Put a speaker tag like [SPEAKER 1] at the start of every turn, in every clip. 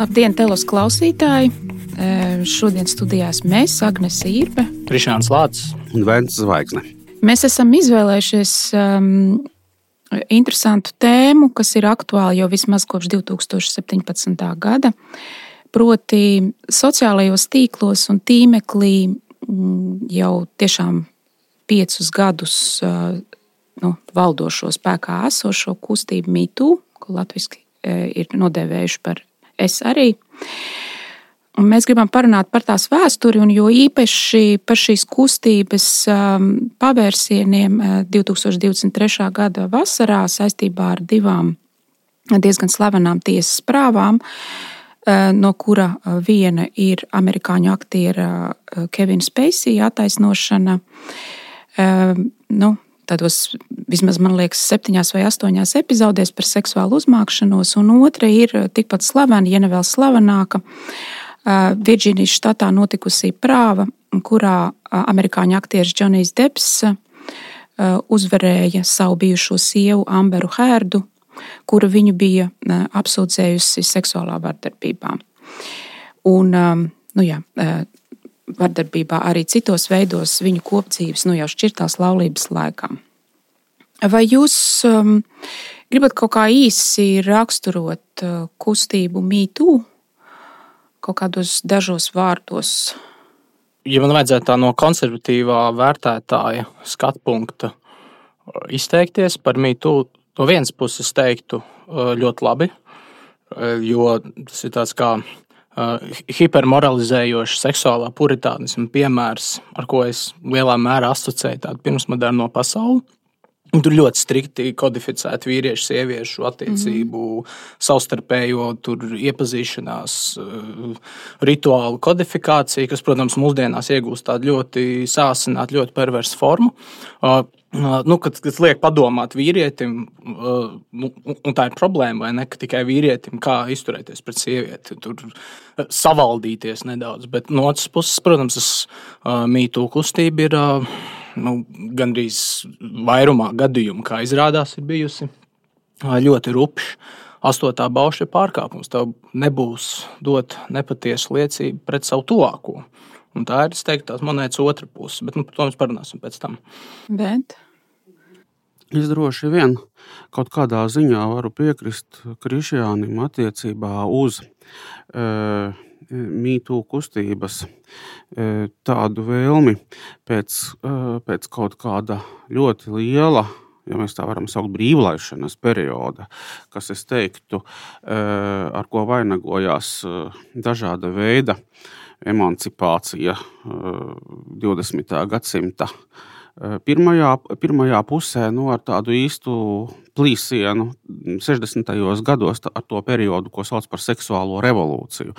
[SPEAKER 1] Labdien, telos klausītāji! Šodien studijās mēs, Agnēs Irbe,
[SPEAKER 2] Krišāns Lācis
[SPEAKER 3] un Vēns Zvaigzne.
[SPEAKER 1] Mēs esam izvēlējušies um, interesantu tēmu, kas ir aktuāla jau vismaz kopš 2017. gada. Proti, sociālajos tīklos un tīmeklī mm, jau tiešām piecus gadus uh, nu, valdošo spēkā esošo kustību mītū, ko latviešu ir nodēvējuši par es arī. Un mēs gribam parunāt par tās vēsturi, un jo īpaši par šīs kustības um, pavērsieniem 2023. Uh, gada vasarā saistībā ar divām diezgan slavenām tiesas prāvām, uh, no kura uh, viena ir amerikāņu aktiera Kevina Spacey attaisnošana. Nu, tādos, vismaz man liekas, septiņās vai astoņās epizodēs par seksuālu uzmākšanos, un otra ir tikpat slavena, ja ne vēl slavenāka. Virģīnijas štatā notikusī prāva, kurā amerikāņu aktieris Džonijs Deps uzvarēja savu bijušo sievu Amberu Hērdu, kura viņu bija apsūdzējusi seksuālā vardarbībā. Un, nu jā, vardarbībā arī citos veidos viņu kopdzīves, nu jau šķirtās laulības laikā. Vai jūs um, gribat kaut kā īsi raksturot uh, kustību mītū, kaut kādos dažos vārdos?
[SPEAKER 2] Ja man vajadzētu tā no konservatīvā vērtētāja skatu punkta uh, izteikties par mītū, no vienas puses teiktu uh, ļoti labi, uh, jo tas ir tāds kā Uh, hipermoralizējošs seksuālā puritānisma piemērs, ar ko es lielā mērā asociēju tādu pirmsmoderno pasauli. Tur ļoti strikti kodificēta vīriešu, sieviešu attiecību, mm -hmm. savstarpējo iepazīšanās, uh, rituālu kodifikācija, kas, protams, mūsdienās iegūst tādu ļoti sāsinātu, ļoti perversu formu. Uh, nu, kad, kad liek padomāt vīrietim, nu, un tā ir problēma, vai ne, ka tikai vīrietim, kā izturēties pret sievieti, tur savaldīties nedaudz. Bet no otras puses, protams, tas mītū kustība ir nu, gandrīz vairumā gadījumu, kā izrādās, ir bijusi ļoti rupša. Astotā bauša ir pārkāpums. Tev nebūs dot nepatiesu liecību pret savu tuvāko. Un tā ir teiktu, tās monētas otra puse, bet nu, par to mēs parunāsim pēc tam.
[SPEAKER 1] Bet?
[SPEAKER 3] Es droši vien kaut kādā ziņā varu piekrist Krišjānam attiecībā uz uh, mītū kustības uh, tādu vēlmi pēc, uh, pēc kaut kāda ļoti liela ja mēs tā varam saukt, brīvlaišanas perioda, kas, es teiktu, ar ko vainagojās dažāda veida emancipācija 20. gadsimta pirmajā, pirmajā pusē nu, ar tādu īstu plīsienu 60. gados ar to periodu, ko sauc par seksuālo revolūciju,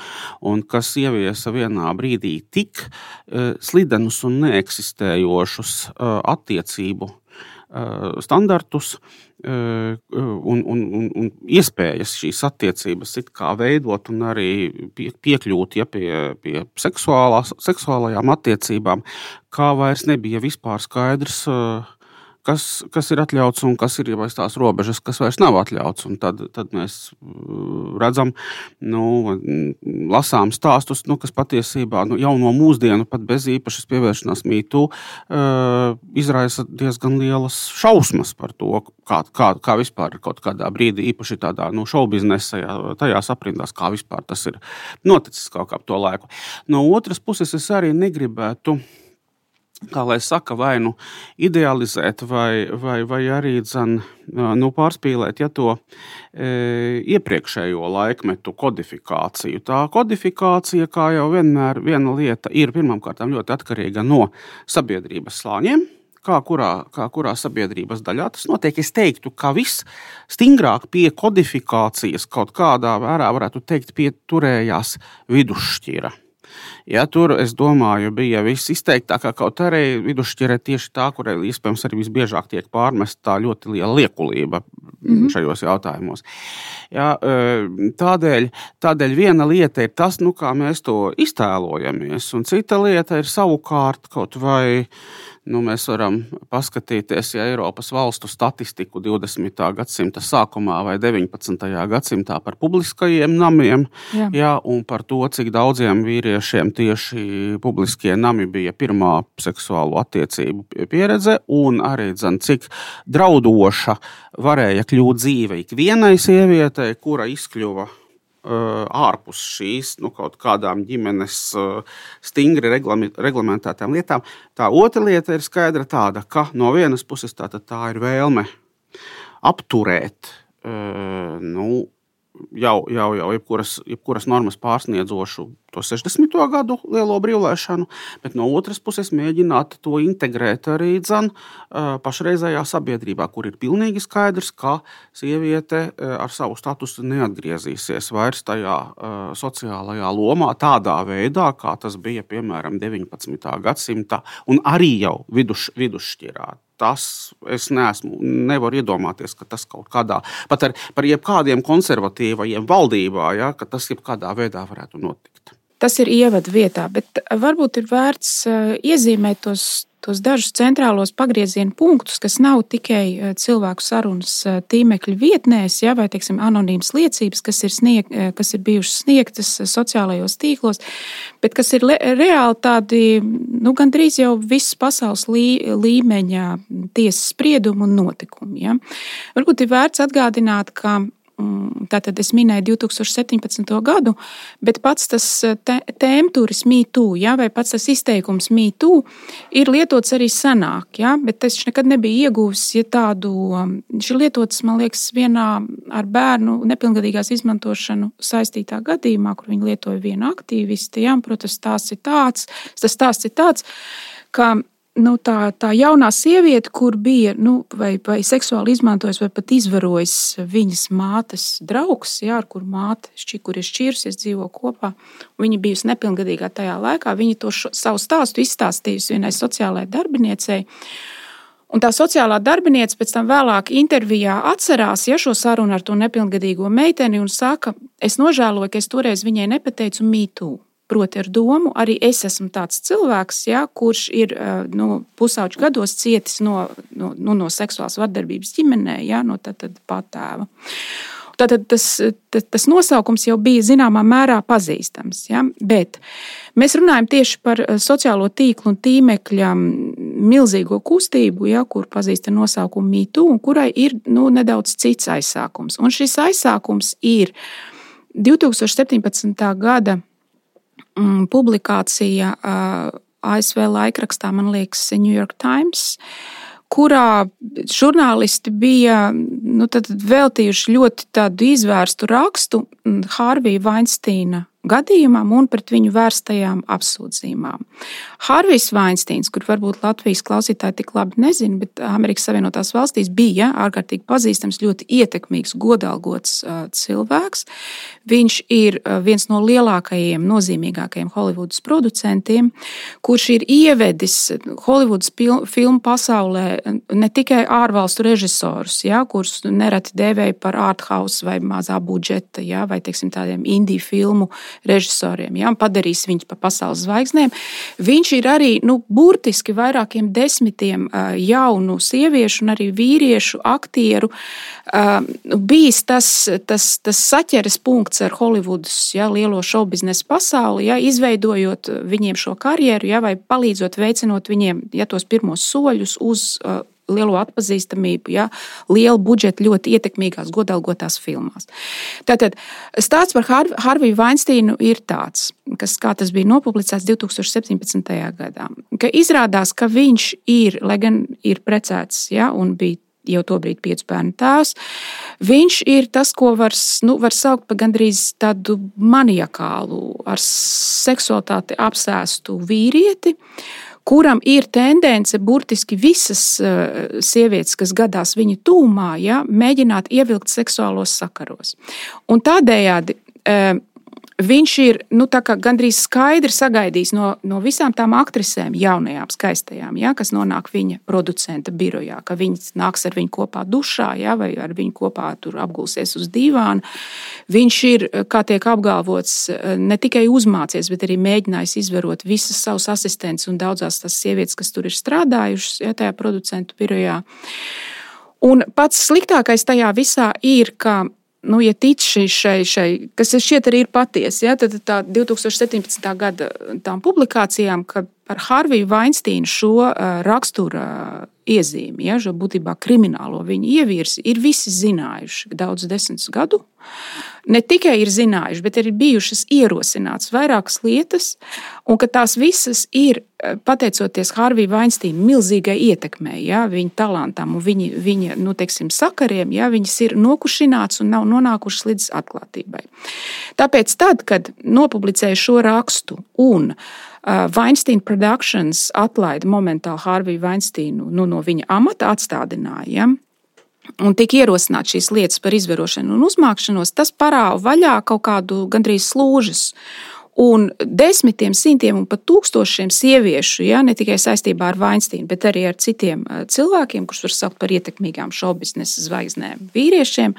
[SPEAKER 3] un kas ieviesa vienā brīdī tik slidenus un neeksistējošus attiecību standartus, un, un, un, un iespējas šīs attiecības veidot un arī pie, piekļūt ja, pie, pie seksuālajām attiecībām, kā vairs nebija vispār skaidrs. Uh, kas, kas ir atļauts un kas ir aiz tās robežas, kas vairs nav atļauts. Un tad, tad mēs uh, redzam, nu, lasām stāstus, nu, kas patiesībā nu, jau no mūsdienu, pat bez īpašas pievēršanās mītū, uh, izraisa diezgan lielas šausmas par to, kā, kā, kā vispār kaut kādā brīdī, īpaši tādā nu, šoubiznesā, tajās aprindās, kā vispār tas ir noticis kaut kā ap to laiku. No otras puses, es arī negribētu kā lai saka, vai nu idealizēt, vai, vai, vai arī dzen, nu, pārspīlēt ja to e, iepriekšējo laikmetu kodifikāciju. Tā kodifikācija, kā jau vienmēr, viena lieta ir pirmkārt ļoti atkarīga no sabiedrības slāņiem. Kā kurā, kā kurā sabiedrības daļā tas notiek? Es teiktu, ka viss stingrāk pie kodifikācijas kaut kādā vērā, varētu teikt, pieturējās vidusšķira Ja, tur, es domāju, bija viss izteiktākā, kaut arī vidusšķirē tieši tā, kurai iespējams arī visbiežāk tiek pārmesta tā ļoti liela liekulība mm -hmm. šajos jautājumos. Ja, tādēļ, tādēļ viena lieta ir tas, nu, kā mēs to iztēlojamies, un cita lieta ir savukārt kaut vai Nu, mēs varam paskatīties, ja Eiropas valstu statistiku 20. gadsimta sākumā vai 19. gadsimtā par publiskajiem namiem, Jā. Jā, un par to, cik daudziem vīriešiem tieši publiskie nami bija pirmā seksuālo attiecību pieredze, un arī dzen, cik draudoša varēja kļūt dzīve ikvienai sievietei, kura izkļuva ārpus šīs nu, kaut kādām ģimenes stingri reglamentētām lietām. Tā otra lieta ir skaidra tāda, ka no vienas puses tā, tā ir vēlme apturēt nu, jau, jau, jau jebkuras, jebkuras normas pārsniedzošu to 60. gadu lielo brīvlēšanu, bet no otras puses mēģināt to integrēt arī dzan, pašreizējā sabiedrībā, kur ir pilnīgi skaidrs, ka sieviete ar savu statusu neatgriezīsies vairs tajā sociālajā lomā tādā veidā, kā tas bija piemēram 19. gadsimta un arī jau vidus, vidusšķirā tas es neesmu, nevaru iedomāties, ka tas kaut kādā, pat ar, par jebkādiem konservatīvajiem valdībā, ja, ka tas jebkādā veidā varētu notikt.
[SPEAKER 1] Tas ir ievada vietā, bet varbūt ir vērts uh, iezīmēt tos tos dažus centrālos pagrieziena punktus, kas nav tikai eh, cilvēku sarunas eh, tīmekļa vietnēs, ja, vai teiksim, anonīmas liecības, kas ir, snieg, eh, kas ir bijušas sniegtas sociālajos tīklos, bet kas ir reāli tādi nu, gandrīz jau visas pasaules lī, līmeņa tiesas spriedumi un notikumi. Ja. Varbūt ir vērts atgādināt, ka tātad es minēju 2017. gadu, bet pats tas eh, tēmturis mītū, ja, vai pats tas izteikums mītū ir lietots arī senāk, ja, bet es nekad nebiju ieguvis ja tādu, um, ir lietots, man liekas, vienā ar bērnu nepilngadīgās izmantošanu saistītā gadījumā, kur viņi lietoja vienu aktīvistu, ja, protams, tās ir tāds, tas tās ir tāds, ka nu, tā, tā jaunā sieviete, kur bija nu, vai, vai seksuāli izmantojis, vai pat izvarojis viņas mātes draugs, jā, ar kuru māte šķi, kur ir šķīrusies, dzīvo kopā. Viņa bijusi nepilngadīgā tajā laikā. Viņa to šo, savu stāstu izstāstījusi vienai sociālajai darbiniecei. Un tā sociālā darbinieca pēc tam vēlāk intervijā atcerās ja, šo sarunu ar to nepilngadīgo meiteni un saka, es nožēloju, ka es toreiz viņai nepateicu mītū. Proti, ar domu, arī es esmu tāds cilvēks, ja, kurš ir nu, pusauģu gados cietis no, no, nu, no seksuālas vardarbības ģimenē, ja, no tā, patēva. Tātad tas, tas, tas nosaukums jau bija zināmā mērā pazīstams. Ja? Bet mēs runājam tieši par sociālo tīklu un tīmekļa milzīgo kustību, ja, kur pazīst ar nosaukumu Mītu, un kurai ir nu, nedaudz cits aizsākums. Un šis aizsākums ir 2017. gada publikācija uh, ASV laikrakstā, man liekas, New York Times, kurā žurnālisti bija nu, veltījuši ļoti izvērstu rakstu Hārvija Vainsteina gadījumam un pret viņu vērstajām apsūdzībām. Harvijs Vainsteins, kur varbūt Latvijas klausītāji tik labi nezina, bet Amerikas Savienotās valstīs bija ārkārtīgi pazīstams, ļoti ietekmīgs, godalgots uh, cilvēks. Viņš ir uh, viens no lielākajiem, nozīmīgākajiem Holivudas producentiem, kurš ir ievedis Holivudas filmu pasaulē ne tikai ārvalstu režisorus, ja, kurus nereti dēvēja par art house vai mazā budžeta, ja, vai teiksim, tādiem indiju filmu režisoriem, ja, un padarīs viņus par pasaules zvaigznēm. Viņš ir arī nu, burtiski vairākiem desmitiem jaunu sieviešu un arī vīriešu aktieru bijis tas, tas, tas saķeres punkts ar Holivudas ja, lielo šovu biznesa pasauli, ja, izveidojot viņiem šo karjeru, ja, vai palīdzot veicinot viņiem ja, tos pirmos soļus uz lielo atpazīstamību, ja, lielu budžetu, ļoti ietekmīgās, godalgotās filmās. Tātad stāsts par Har Harviju Vainsteinu ir tāds, kas, kā tas bija nopublicēts 2017. gadā, ka izrādās, ka viņš ir, lai gan ir precēts ja, un bija jau tobrīd piecu bērnu tēvs. Viņš ir tas, ko var, nu, var saukt par gandrīz tādu maniakālu, ar seksualitāti apsēstu vīrieti. Uh, kuram ir tendence burtiski visas uh, sievietes, kas gadās viņa tūmā, ja, mēģināt ievilkt seksuālos sakaros. Un tādējādi uh, viņš ir nu, gandrīz skaidri sagaidījis no, no visām tām aktrisēm, jaunajām, skaistajām, ja, kas nonāk viņa producenta birojā, ka viņas nāks ar viņu kopā dušā, ja, vai ar viņu kopā apgulsies uz dīvāna. Viņš ir, kā tiek apgalvots, ne tikai uzmācies, bet arī mēģinājis izvarot visas savus asistentus un daudzās tās sievietes, kas tur ir strādājušas ja, tajā producentu birojā. Un pats sliktākais tajā visā ir, ka nu, ja tic šai, šai, šai kas šķiet arī ir patiesa, ja, tad tā 2017. gada tām publikācijām, kad par Harviju Vainsteinu šo uh, rakstura iezīmi, ja, šo būtībā kriminālo viņa ievirsi, ir visi zinājuši daudz desmit gadu. Ne tikai ir zinājuši, bet arī bijušas ierosinātas vairākas lietas, un ka tās visas ir pateicoties Harvija Vainsteina milzīgai ietekmei, ja, viņa talantam un viņa, viņa nu, teiksim, sakariem, ja, viņas ir nokušināts un nav nonākušas līdz atklātībai. Tāpēc, tad, kad nopublicēju šo rakstu un uh, Weinstein Productions atlaida momentāli Harviju Weinsteinu nu, no viņa amata atstādināja. Ja, un tika ierosināts šīs lietas par izvarošanu un uzmākšanos, tas parāva vaļā kaut kādu gandrīz slūžas. Un desmitiem, simtiem un pat tūkstošiem sieviešu, ja, ne tikai saistībā ar Vainsteinu, bet arī ar citiem cilvēkiem, kurus var saukt par ietekmīgām šobiznesa zvaigznēm, vīriešiem,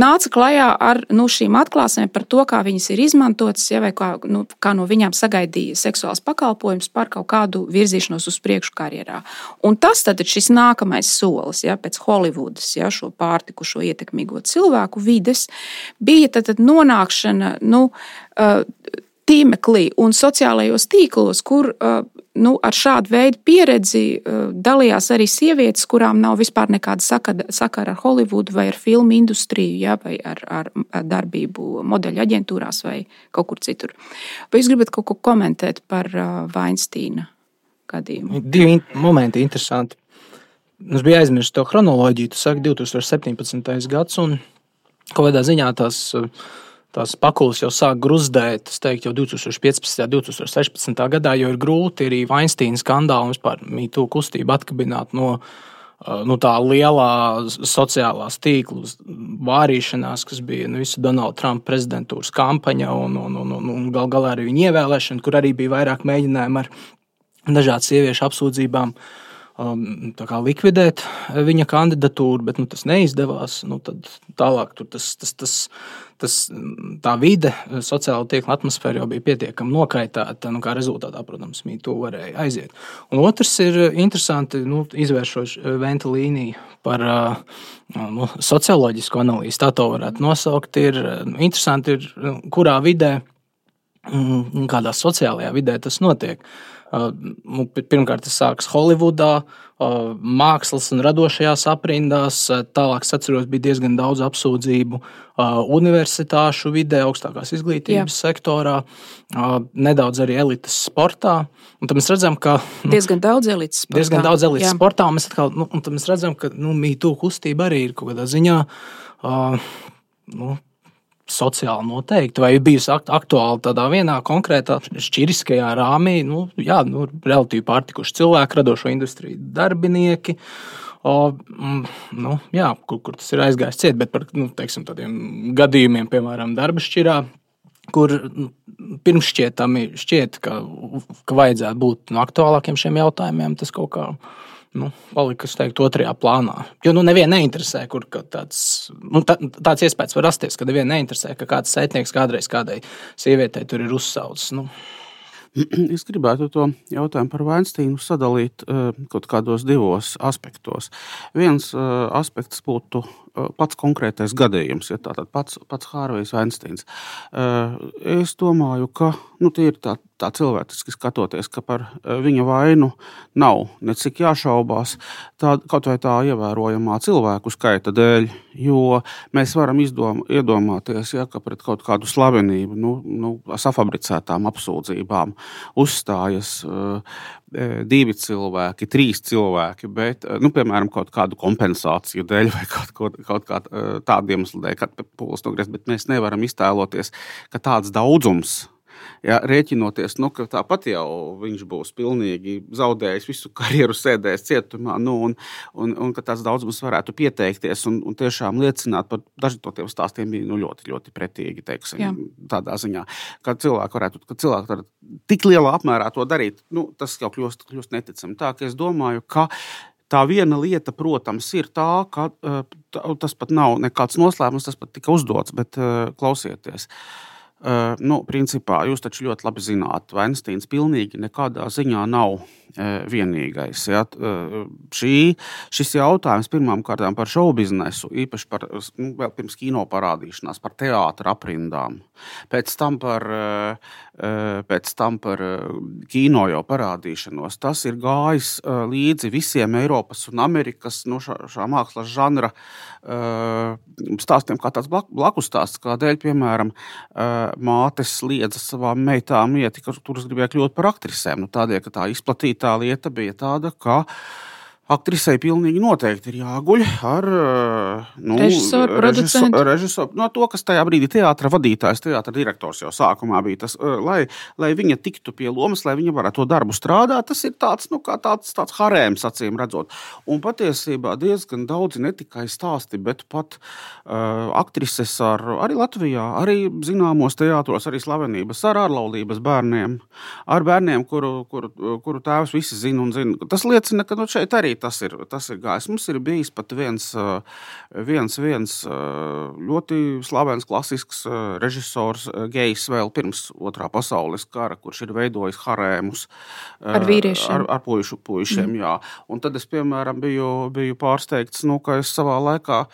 [SPEAKER 1] nāca klajā ar nu, šīm atklāsmēm par to, kā viņas ir izmantotas, ja, vai kā, nu, kā no viņām sagaidīja seksuāls pakalpojums par kaut kādu virzīšanos uz priekšu karjerā. Un tas tad ir šis nākamais solis, ja, pēc Holivudas, ja, šo pārtikušo ietekmīgo cilvēku vides, bija tad, tad nonākšana. Nu, tīmeklī un sociālajos tīklos, kur nu, ar šādu veidu pieredzi dalījās arī sievietes, kurām nav vispār nekāda sakara ar Holivudu vai ar filmu industriju, ja, vai ar, ar, ar darbību modeļu aģentūrās vai kaut kur citur. Vai jūs gribat kaut ko komentēt par Vainsteina gadījumu?
[SPEAKER 2] Divi momenti interesanti. Es biju aizmirsis to chronoloģiju. Tu saki, 2017. gads, un kaut kādā ziņā tās uh, tās pakulas jau sāk gruzdēt, es teiktu, jau 2015. un 2016. gadā, jo ir grūti arī Weinsteina skandālu un vispār mītū kustību atkabināt no, no tā lielā sociālās tīklu vārīšanās, kas bija nu, visu Donalda Trumpa prezidentūras kampaņa un, un, un, un, un gal galā arī viņa ievēlēšana, kur arī bija vairāk mēģinājumu ar dažādu sieviešu apsūdzībām. Um, likvidēt viņa kandidatūru, bet nu, tas neizdevās. Nu, tālāk tas, tas, tas tas, tā vide, sociāla tīkla atmosfēra jau bija pietiekami nokaitēta. Nu, kā rezultātā, protams, mītū varēja aiziet. Un otrs ir interesanti nu, izvēršot venta līniju par nu, socioloģisku analīzi. Tā to varētu nosaukt. Ir nu, interesanti, ir, kurā vidē, mm, kādā sociālajā vidē tas notiek. Nu, pirmkārt, tas sākas Holivudā, mākslas un radošajās aprindās. Tālāk, es atceros, bija diezgan daudz apsūdzību universitāšu vidē, augstākās izglītības Jā. sektorā, nedaudz arī elites sportā. Un tad mēs redzam, ka
[SPEAKER 1] nu, diezgan daudz elites sportā.
[SPEAKER 2] Diezgan daudz elites Jā. sportā un mēs, atkal, nu, un mēs redzam, ka nu, mītū kustība arī ir kaut kādā ziņā. Uh, nu, sociāli noteikti, vai bijusi aktuāla tādā vienā konkrētā šķiriskajā rāmī, nu, jā, nu, relatīvi pārtikuši cilvēki, radošo industriju darbinieki. O, mm, nu, jā, kur, kur tas ir aizgājis ciet, bet par nu, teiksim, tādiem gadījumiem, piemēram, darba šķirā, kur nu, pirmšķietami šķiet, ka, ka vajadzētu būt nu, aktuālākiem šiem jautājumiem, tas kaut kā nu, palika teiktu, otrajā plānā. Jo nu, nevienu neinteresē, kur tāds, nu, tā, tāds iespējas var rasties, ka nevienu neinteresē, ka kāds saitnieks kādreiz kādai sievietei tur ir uzsaucis. Nu.
[SPEAKER 3] Es gribētu to jautājumu par Vainsteinu sadalīt uh, kaut kādos divos aspektos. Viens uh, aspekts būtu pats konkrētais gadījums, ja tātad pats, pats Hārvejs Vainsteins. Es domāju, ka nu, tie ir tā, tā cilvēciski skatoties, ka par viņa vainu nav necik jāšaubās, tā, kaut vai tā ievērojamā cilvēku skaita dēļ, jo mēs varam izdom, iedomāties, ja, ka pret kaut kādu slavenību, nu, nu, safabricētām apsūdzībām uzstājas uh, divi cilvēki, trīs cilvēki, bet, nu, piemēram, kaut kādu kompensāciju dēļ vai kaut, kaut, kaut kādu tādu iemeslu dēļ, kad pūlis nogriezt, bet mēs nevaram iztēloties, ka tāds daudzums Ja, rēķinoties, nu, ka tāpat jau viņš būs pilnīgi zaudējis visu karjeru, sēdējis cietumā, nu, un, un, un ka tāds daudzums varētu pieteikties un, un tiešām liecināt par dažiem no tiem stāstiem bija nu, ļoti, ļoti pretīgi. Teiksim, Jā. tādā ziņā, ka cilvēki varētu, ka cilvēki varētu tik lielā apmērā to darīt, nu, tas jau kļūst, kļūst neticami. Tā ka es domāju, ka Tā viena lieta, protams, ir tā, ka tā, tas pat nav nekāds noslēpums, tas pat tika uzdots, bet klausieties. Uh, Uh, nu, principā, jūs taču ļoti labi zināt, ka Weinsteins pilnīgi nekādā ziņā nav uh, vienīgais. Ja? Uh, šī, šis jautājums pirmām kārtām par šovu biznesu, īpaši par nu, vēl pirms kino parādīšanās, par teātra aprindām, pēc tam par, pēc tam par kino jau parādīšanos. Tas ir gājis līdzi visiem Eiropas un Amerikas nu, šā, šā mākslas žanra stāstiem, kā tāds blakus stāsts, kādēļ, piemēram, mātes liedza savām meitām iet, kuras gribēja kļūt par aktrisēm. Nu, tādēļ, ka tā izplatītā lieta bija tāda, ka Aktrisei pilnīgi noteikti ir jāguļ ar eh, nu,
[SPEAKER 1] režisoru,
[SPEAKER 3] režisoru, režisoru no to, kas tajā brīdī teātris vadītājs, teātris direktors jau sākumā bija. Tas, eh, lai, lai viņa tiktu pie lomas, lai viņa varētu to darbu strādāt, tas ir tāds, nu, tāds, tāds harēms, acīm redzot. Un patiesībā diezgan daudzi ne tikai stāsti, bet pat uh, aktrises ar, arī Latvijā, arī zināmos teātros, arī slavenības ar ārlaulības bērniem, ar bērniem, kuru, kuru, kuru tēvs visi zina un zina. Tas liecina, ka nu, šeit arī tas ir, tas ir gājis. Mums ir bijis pat viens, viens, viens ļoti slavens, klasisks režisors, gejs vēl pirms otrā pasaules kara, kurš ir veidojis harēmus
[SPEAKER 1] ar vīriešiem.
[SPEAKER 3] Ar, ar puišu, puišiem, mm. jā. Un tad es, piemēram, biju, biju pārsteigts, nu, ka es savā laikā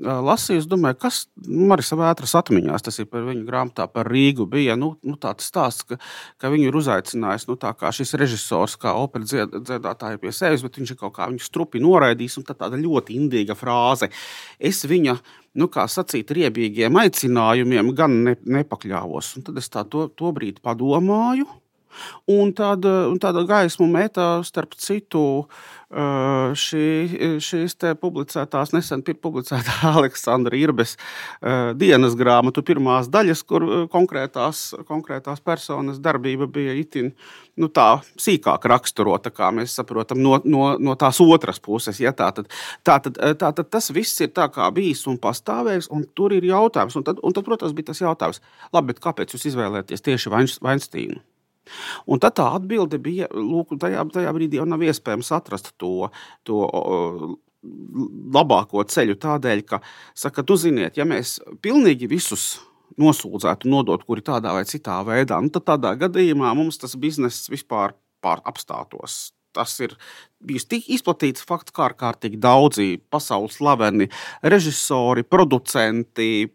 [SPEAKER 3] lasīju, domāju, kas nu, Marisa Vētras atmiņās, tas ir par viņu grāmatā par Rīgu, bija nu, nu, tāds stāsts, ka, ka viņu ir uzaicinājis nu, šis režisors kā operas dziedātāja pie sevis, bet viņš ir kaut kā viņu strupi noraidījis, un tā tāda ļoti indīga frāze. Es viņa, nu, kā sacīt, riebīgiem aicinājumiem gan ne, nepakļāvos. Un tad es tā to, to brīdi padomāju, un tāda, un tāda gaismu metā starp citu šī, šīs publicētās, nesen publicētā Aleksandra Irbes dienas grāmatu pirmās daļas, kur konkrētās, konkrētās personas darbība bija itin nu, tā sīkāk raksturota, kā mēs saprotam, no, no, no tās otras puses. Ja, tā, tad, tā, tad, tā tad tas viss ir tā kā bijis un pastāvējis, un tur ir jautājums. Un tad, un tad protams, bija tas jautājums, labi, kāpēc jūs izvēlēties tieši Weinsteinu? Un tad tā atbilde bija, ka tajā, tajā brīdī jau nav iespējams atrast to, to labāko ceļu. Tādēļ, ka, saka, tu ziniet, ja mēs pilnīgi visus nosūdzētu, nodot, kuri tādā vai citā veidā, nu, tad tādā gadījumā mums tas bizness vispār apstātos tas ir bijis tik izplatīts fakts, kā ārkārtīgi daudzi pasaules slaveni režisori, producenti.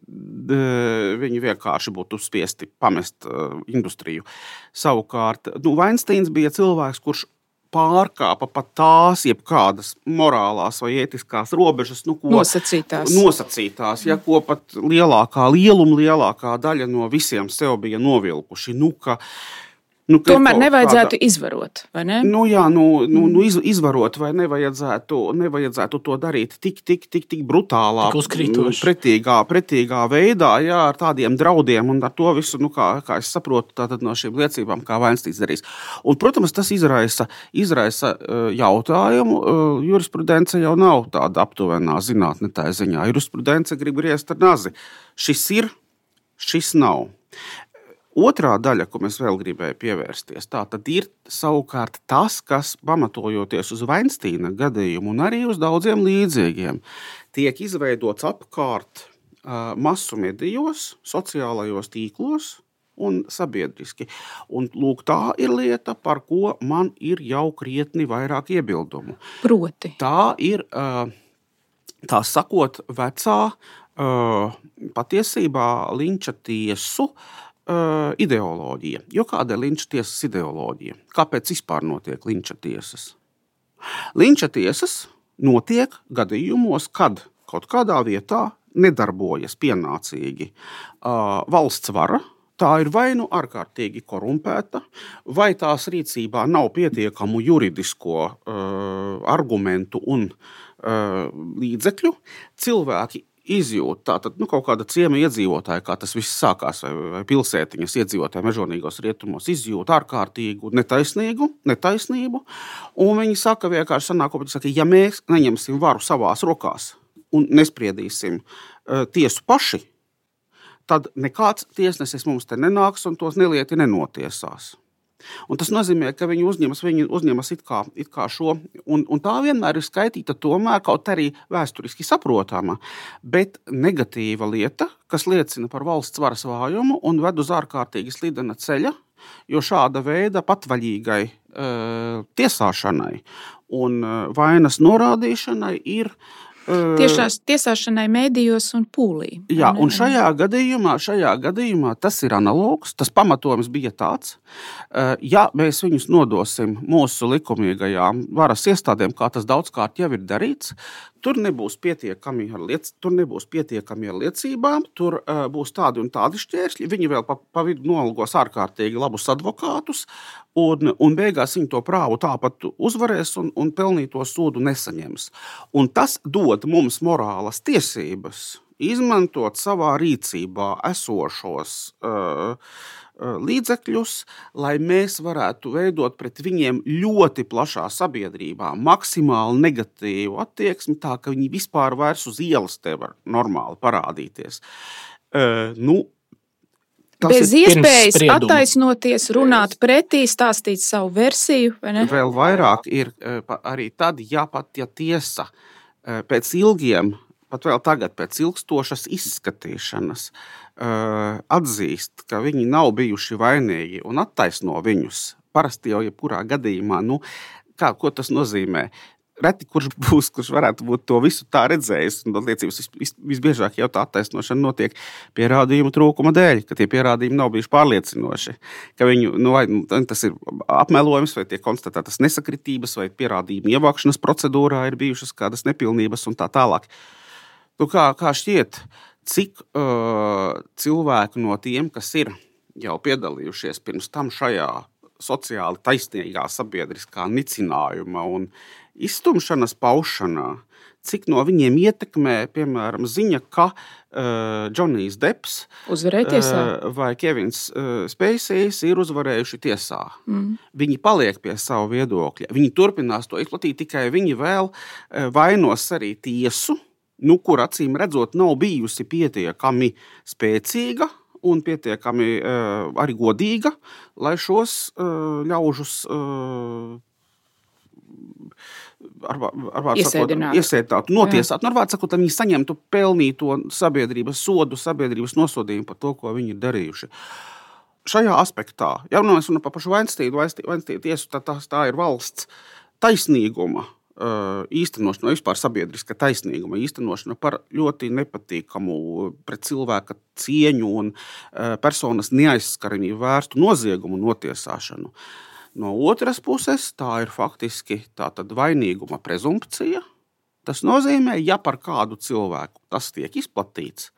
[SPEAKER 3] Viņi vienkārši būtu spiesti pamest industriju. Savukārt, nu, Weinsteins bija cilvēks, kurš pārkāpa pat tās jebkādas morālās vai ētiskās robežas, nu,
[SPEAKER 1] ko nosacītās.
[SPEAKER 3] nosacītās ja, ko pat lielākā lieluma, lielākā daļa no visiem sev bija novilkuši. Nu, ka, uh,
[SPEAKER 1] Nu, Tomēr nevajadzētu kāda... izvarot, vai ne?
[SPEAKER 3] Nu, jā, nu, nu, nu iz, izvarot, vai nevajadzētu, nevajadzētu to darīt tik, tik, tik, tik brutālā,
[SPEAKER 2] tik
[SPEAKER 3] pretīgā, pretīgā veidā, jā, ar tādiem draudiem un ar to visu, nu, kā, kā es saprotu, no šīm liecībām, kā Vainstīs darīs. Un, protams, tas izraisa, izraisa jautājumu. Jurisprudence jau nav tāda aptuvenā zinātne tā ziņā. Jurisprudence grib riest ar nazi. Šis ir, šis nav. Otrā daļa, ko mēs vēl gribējām pievērsties, tā ir savukārt tas, kas pamatojoties uz Weinsteina gadījumu un arī uz daudziem līdzīgiem, tiek izveidots apkārt uh, masu medijos, sociālajos tīklos un sabiedriski. Un, lūk, tā ir lieta, par ko man ir jau krietni vairāk iebildumu.
[SPEAKER 1] Proti,
[SPEAKER 3] tā ir tā sakot, vecā patiesībā linča tiesu. Uh, ideoloģija. Jo kāda ir linča tiesas ideoloģija? Kāpēc vispār notiek linča tiesas? Linča tiesas notiek gadījumos, kad kaut kādā vietā nedarbojas pienācīgi uh, valsts vara. Tā ir vai nu ārkārtīgi korumpēta, vai tās rīcībā nav pietiekamu juridisko uh, argumentu un uh, līdzekļu. Cilvēki izjūta, tātad nu, kaut kāda ciema iedzīvotāja, kā tas viss sākās, vai, vai pilsētiņas iedzīvotāji mežonīgos rietumos, izjūta ārkārtīgu netaisnīgu, netaisnību. Un viņi saka, vienkārši sanāk, saka, ja mēs neņemsim varu savās rokās un nespriedīsim uh, tiesu paši, tad nekāds tiesnesis mums te nenāks un tos nelieti nenotiesās. Un tas nozīmē, ka viņi uzņemas, viņi uzņemas it kā, it kā šo, un, un tā vienmēr ir skaitīta tomēr kaut arī vēsturiski saprotama, bet negatīva lieta, kas liecina par valsts varas vājumu un ved uz ārkārtīgi slidena ceļa, jo šāda veida patvaļīgai uh, tiesāšanai un uh, vainas norādīšanai ir
[SPEAKER 1] Tiešās tiesāšanai mēdījos un pūlī.
[SPEAKER 3] Jā, un šajā gadījumā, šajā gadījumā tas ir analogs. Tas pamatojums bija tāds, ja mēs viņus nodosim mūsu likumīgajām varas iestādēm, kā tas daudzkārt jau ir darīts, Tur nebūs pietiekami ar, liec, tur nebūs pietiekami ar liecībām, tur uh, būs tādi un tādi šķēršļi. Viņi vēl pa, pa vidu nolgos ārkārtīgi labus advokātus, un, un beigās viņi to prāvu tāpat uzvarēs un, un pelnīto sodu nesaņems. Un tas dod mums morālas tiesības izmantot savā rīcībā esošos uh, līdzekļus, lai mēs varētu veidot pret viņiem ļoti plašā sabiedrībā maksimāli negatīvu attieksmi, tā ka viņi vispār vairs uz ielas te var normāli parādīties. Uh, nu,
[SPEAKER 1] Tas Bez iespējas attaisnoties, runāt pretī, stāstīt savu versiju.
[SPEAKER 3] Vēl vairāk ir arī tad, ja pat ja tiesa pēc ilgiem pat vēl tagad, pēc ilgstošas izskatīšanas, uh, atzīst, ka viņi nav bijuši vainīgi un attaisno viņus. Parasti jau jebkurā gadījumā, nu, kā, ko tas nozīmē? Reti kurš būs, kurš varētu būt to visu tā redzējis. Liecības vis, vis, visbiežāk jau tā attaisnošana notiek pierādījumu trūkuma dēļ, ka tie pierādījumi nav bijuši pārliecinoši. Ka viņu, nu, vai nu, tas ir apmelojums, vai tiek konstatētas nesakritības, vai pierādījumu ievākšanas procedūrā ir bijušas kādas nepilnības un tā tālāk. Uh, Nu, kā, kā šķiet, cik uh, cilvēku no tiem, kas ir jau piedalījušies pirms tam šajā sociāli taisnīgā sabiedriskā nicinājuma un iztumšanas paušanā, cik no viņiem ietekmē, piemēram, ziņa, ka uh, Džonijs Deps uh, vai Kevins uh, Spēcīs ir uzvarējuši tiesā. Mm. Viņi paliek pie sava viedokļa. Viņi turpinās to izplatīt, tikai viņi vēl uh, vainos arī tiesu nu, kur acīm redzot, nav bijusi pietiekami spēcīga un pietiekami uh, arī godīga, lai šos uh, ļaužus uh, ar, ar iesēdinātu, notiesātu. Nu, ar vārdu sakot, viņi saņemtu pelnīto sabiedrības sodu, sabiedrības nosodījumu par to, ko viņi ir darījuši. Šajā aspektā, ja runājam par pašu Vainstīnu, Vainstīnu tiesu, tad tā, tā ir valsts taisnīguma Uh, īstenošana, vispār sabiedriska taisnīguma īstenošana par ļoti nepatīkamu pret cilvēka cieņu un uh, personas neaizskaramību vērstu noziegumu notiesāšanu. No otras puses, tā ir faktiski tā vainīguma prezumpcija. Tas nozīmē, ja par kādu cilvēku tas tiek izplatīts,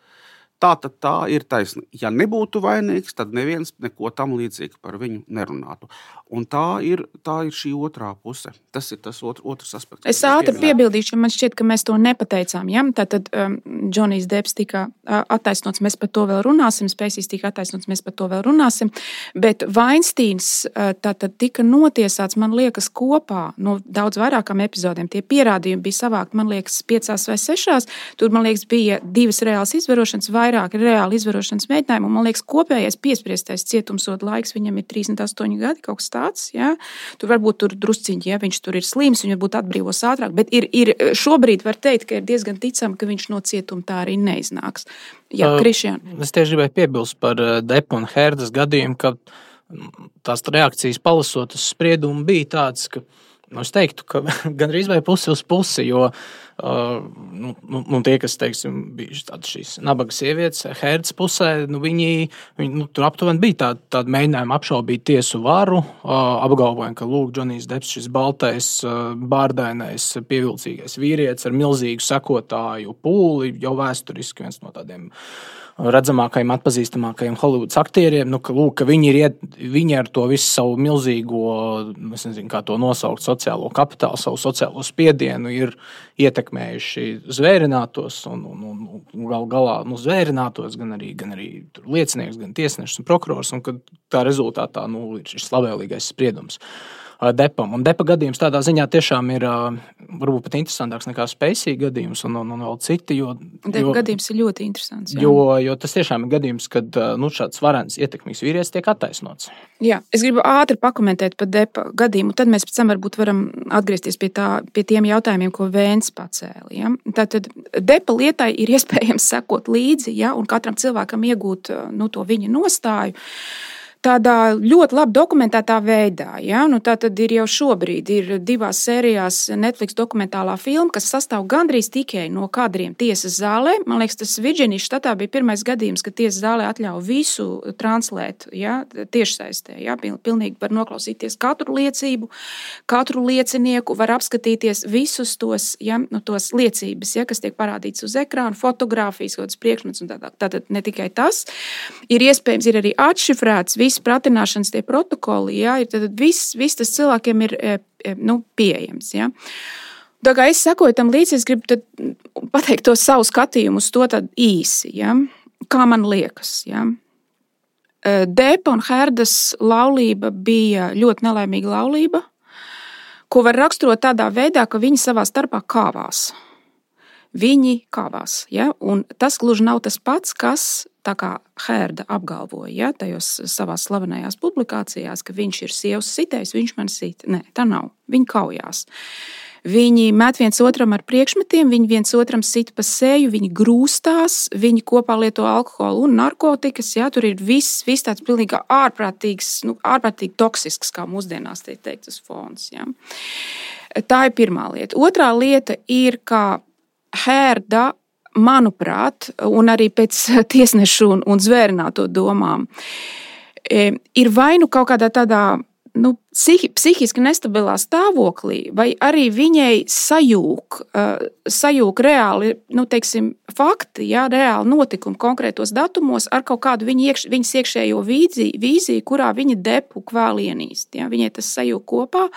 [SPEAKER 3] Tā tad tā ir taisnība. Ja nebūtu vainīgs, tad neviens neko tam līdzīgu par viņu nerunātu. Un tā ir, tā ir šī otrā puse. Tas ir tas otr, otrs aspekts.
[SPEAKER 1] Es ātri piebildīšu, man šķiet, ka mēs to nepateicām. Ja? Tātad um, Džonijs Deps tika uh, attaisnots, mēs par to vēl runāsim, Spēcīs tika attaisnots, mēs par to vēl runāsim. Bet Vainsteins uh, tātad tika notiesāts, man liekas, kopā no daudz vairākām epizodēm. Tie pierādījumi bija savākti, man liekas, piecās vai sešās. Tur, man liekas, bija divas reālas izvarošanas vairāk reāli izvarošanas mēģinājumu. Man liekas, kopējais piespriestais cietumsoda laiks viņam ir 38 gadi, kaut kas tāds. Ja? Tur varbūt tur drusciņi, ja viņš tur ir slims, viņš varbūt atbrīvos ātrāk. Bet ir, ir, šobrīd var teikt, ka ir diezgan ticami, ka viņš no cietuma tā arī neiznāks. Jā, uh, Krišjāna.
[SPEAKER 2] Es tieši gribēju piebilst par Depu un Hērdas gadījumu, ka tās reakcijas palasot uz spriedumu bija tādas, ka nu, es teiktu, ka gandrīz vai pusi uz pusi, jo uh, nu, nu, nu, tie, kas teiksim, tādas šīs nabaga sievietes, Hērdas pusē, nu, viņi, viņi nu, tur aptuveni bija tādi, tādi mēģinājumi apšaubīt tiesu varu, uh, apgalvojot, ka Lūk, Džonijs Deps, šis baltais, uh, bārdainais, pievilcīgais vīrietis ar milzīgu sekotāju pūli, jau vēsturiski viens no tādiem redzamākajiem, atpazīstamākajiem Holivudas aktieriem, nu, ka, lūk, ka viņi, ir viņi ar to visu savu milzīgo, nezinu, kā to nosaukt, sociālo kapitālu, savu sociālo spiedienu ir ietekmējuši zvērinātos un, un, un, un gal galā nu, zvērinātos gan arī, gan arī liecinieks, gan tiesnešus un prokurors. Un tā rezultātā nu, ir šis labvēlīgais spriedums. Uh, depam. Un depa gadījums tādā ziņā tiešām ir varbūt pat interesantāks nekā spēcīga gadījums un, un, un vēl citi. Jo,
[SPEAKER 1] depa jo, gadījums ir ļoti interesants.
[SPEAKER 2] Jā. Jo, jo tas tiešām ir gadījums, kad nu, šāds varens ietekmīgs vīrietis tiek attaisnots.
[SPEAKER 1] Jā, es gribu ātri pakomentēt par depa gadījumu, tad mēs pēc tam varbūt varam atgriezties pie, tā, pie tiem jautājumiem, ko Vēns pacēla. Ja? Tātad depa lietai ir iespējams sekot līdzi ja? un katram cilvēkam iegūt nu, to viņa nostāju tādā ļoti labi dokumentētā veidā. Ja? Nu, tā tad ir jau šobrīd ir divās sērijās Netflix dokumentālā filma, kas sastāv gandrīz tikai no kadriem tiesas zālē. Man liekas, tas Virģīnijas štatā bija pirmais gadījums, kad tiesas zālē atļauja visu translēt ja? tiešsaistē. Ja? Pilnīgi var noklausīties katru liecību, katru liecinieku, var apskatīties visus tos, ja? nu, tos liecības, ja? kas tiek parādīts uz ekrāna, fotografijas, kaut kādas priekšmets un tā tālāk. Tātad ne tikai tas, ir iespējams, ir arī atšifrēts visi pratināšanas tie protokoli, ja, ir, tad viss, viss tas cilvēkiem ir e, e, nu, pieejams. Ja. Tā kā es sekoju tam līdzi, es gribu pateikt to savu skatījumu uz to īsi, ja, kā man liekas. Ja. E, Dēpa un Herdas laulība bija ļoti nelaimīga laulība, ko var raksturot tādā veidā, ka viņi savā starpā kāvās. Viņi kāvās. Ja? Un tas gluži nav tas pats, kas tā kā Hērda apgalvoja ja, tajos savās slavenajās publikācijās, ka viņš ir sievas sitējis, viņš man sit. Nē, tā nav. Viņi kaujās. Viņi met viens otram ar priekšmetiem, viņi viens otram sit pa seju, viņi grūstās, viņi kopā lieto alkoholu un narkotikas. Jā, tur ir viss, viss tāds pilnīgi ārprātīgs, nu, ārprātīgi toksisks, kā mūsdienās tiek teikt, tas fons. Jā. Tā ir pirmā lieta. Otrā lieta ir, ka Hērda manuprāt, un arī pēc tiesnešu un, un zvērināto domām, e, ir vai nu kaut kādā tādā nu, psihi, psihiski nestabilā stāvoklī, vai arī viņai sajūg, uh, sajūg reāli nu, teiksim, fakti, jā, reāli notikumi konkrētos datumos ar kaut kādu viņa iekš, viņas iekšējo vīziju, vīziju, kurā viņa depu kvēl ienīst. Jā, viņai tas sajūg kopā.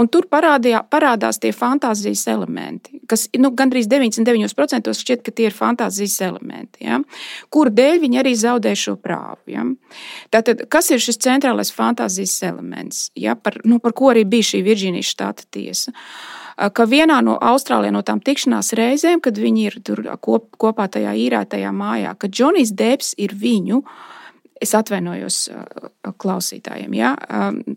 [SPEAKER 1] Un tur parādījā, parādās tie fantāzijas elementi, kas nu, gandrīz 99% šķiet, ka tie ir fantāzijas elementi, ja? kur dēļ viņi arī zaudē šo prāvu. Ja? Tātad, kas ir šis centrālais fantāzijas elements? Ja? Par, nu, par ko arī bija šī Virģīnijas štata tiesa ka vienā no Austrālijā no tām tikšanās reizēm, kad viņi ir tur kop, kopā tajā īrētajā mājā, ka Džonijs Deps ir viņu Es atvainojos klausītājiem. Ja?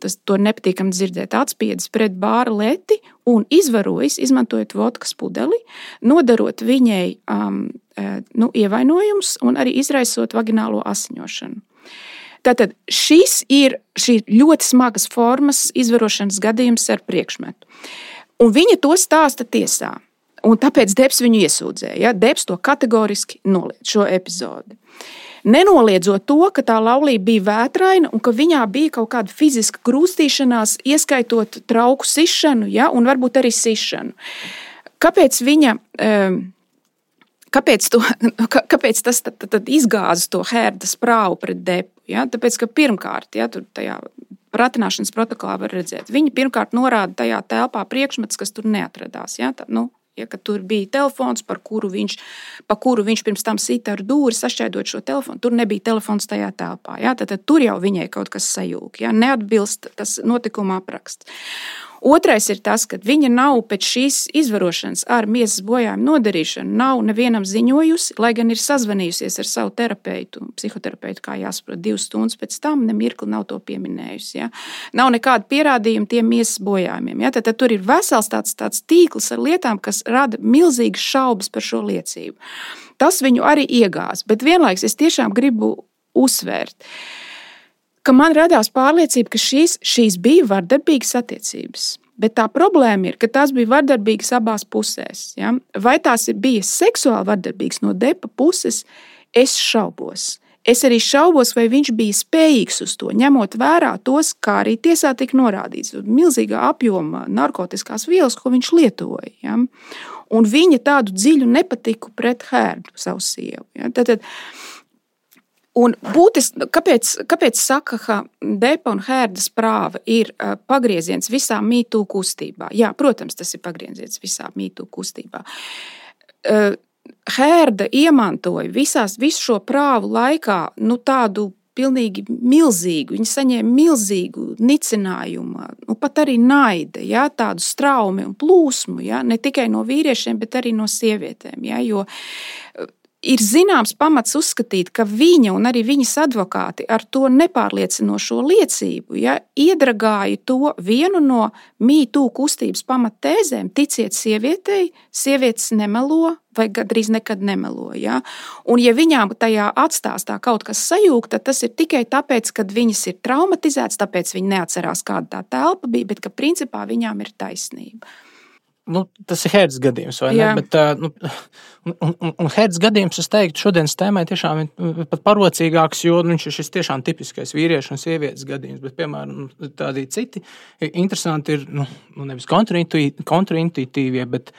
[SPEAKER 1] Tas to nepatīkami dzirdēt. Atspiedis pret bāra leti un izvarojis, izmantojot vodkas pudeli, nodarot viņai um, nu, ievainojumus un arī izraisot vaginālo asiņošanu. Tātad šis ir ļoti smagas formas izvarošanas gadījums ar priekšmetu. Un viņa to stāsta tiesā. Un tāpēc Debs viņu iesūdzēja. Ja? Debs to kategoriski noliedz šo epizodi. Nenoliedzot to, ka tā laulība bija vētraina un ka viņā bija kaut kāda fiziska grūstīšanās, ieskaitot trauku sišanu, ja, un varbūt arī sišanu. Kāpēc viņa? Um, Kāpēc, to, kāpēc tas tad, tad, izgāza to hērdas prāvu pret depu? Ja? Tāpēc, ka pirmkārt, ja, tur tajā pratināšanas protokolā var redzēt, viņi pirmkārt norāda tajā telpā priekšmets, kas tur neatradās. Ja? Tā, nu, Ja, tur bija telefons, par kuru viņš, pa kuru viņš pirms tam sita ar dūri, sašķēdot šo telefonu. Tur nebija telefons tajā telpā. Ja, tad, tad tur jau viņai kaut kas sajūg. Ja, neatbilst tas notikuma apraksts. Otrais ir tas, ka viņa nav pēc šīs izvarošanas ar miesas bojājumu nodarīšanu, nav nevienam ziņojusi, lai gan ir sazvanījusies ar savu terapeitu, psihoterapeitu, kā jāsaprot, divas stundas pēc tam, ne mirkli nav to pieminējusi. Ja? Nav nekāda pierādījuma tiem miesas bojājumiem. Ja? Tad, tad tur ir vesels tāds, tāds tīkls ar lietām, kas rada milzīgas šaubas par šo liecību. Tas viņu arī iegāz, bet vienlaikus es tiešām gribu uzsvērt ka man radās pārliecība, ka šīs, šīs bija vardarbīgas attiecības. Bet tā problēma ir, ka tās bija vardarbīgas abās pusēs. Ja? Vai tās bija seksuāli vardarbīgas no depa puses, es šaubos. Es arī šaubos, vai viņš bija spējīgs uz to, ņemot vērā tos, kā arī tiesā tika norādīts, milzīgā apjoma narkotikās vielas, ko viņš lietoja. Ja? Un viņa tādu dziļu nepatiku pret Hērdu, savu sievu. Ja? Tad, tad, Un būtis, kāpēc, kāpēc saka, ka Depa un Hērdas prāva ir pagrieziens visā mītū kustībā? Jā, protams, tas ir pagrieziens visā mītū kustībā. Hērda iemantoja visās, visu šo prāvu laikā nu, tādu pilnīgi milzīgu, viņi saņēma milzīgu nicinājumu, nu, pat arī naida, ja, tādu straumi un plūsmu, ja, ne tikai no vīriešiem, bet arī no sievietēm. Ja, jo ir zināms pamats uzskatīt, ka viņa un arī viņas advokāti ar to nepārliecinošo liecību ja, iedragāja to vienu no mītū kustības pamattēzēm. Ticiet sievietei, sievietes nemelo vai gandrīz nekad nemelo. Ja? Un, ja viņām tajā atstās tā kaut kas sajūta, tad tas ir tikai tāpēc, ka viņas ir traumatizētas, tāpēc viņi neatcerās, kāda tā telpa bija, bet ka principā viņām ir taisnība.
[SPEAKER 2] Nu, tas ir Hertz gadījums, vai Jā. ne? Bet, nu, un, un, un Hertz gadījums, es teiktu, šodienas tēmai tiešām ir pat parocīgāks, jo nu, viņš ir šis tiešām tipiskais vīriešu un sievietes gadījums. Bet, piemēram, tādi citi interesanti ir nu, nu nevis kontraintuitīvie, bet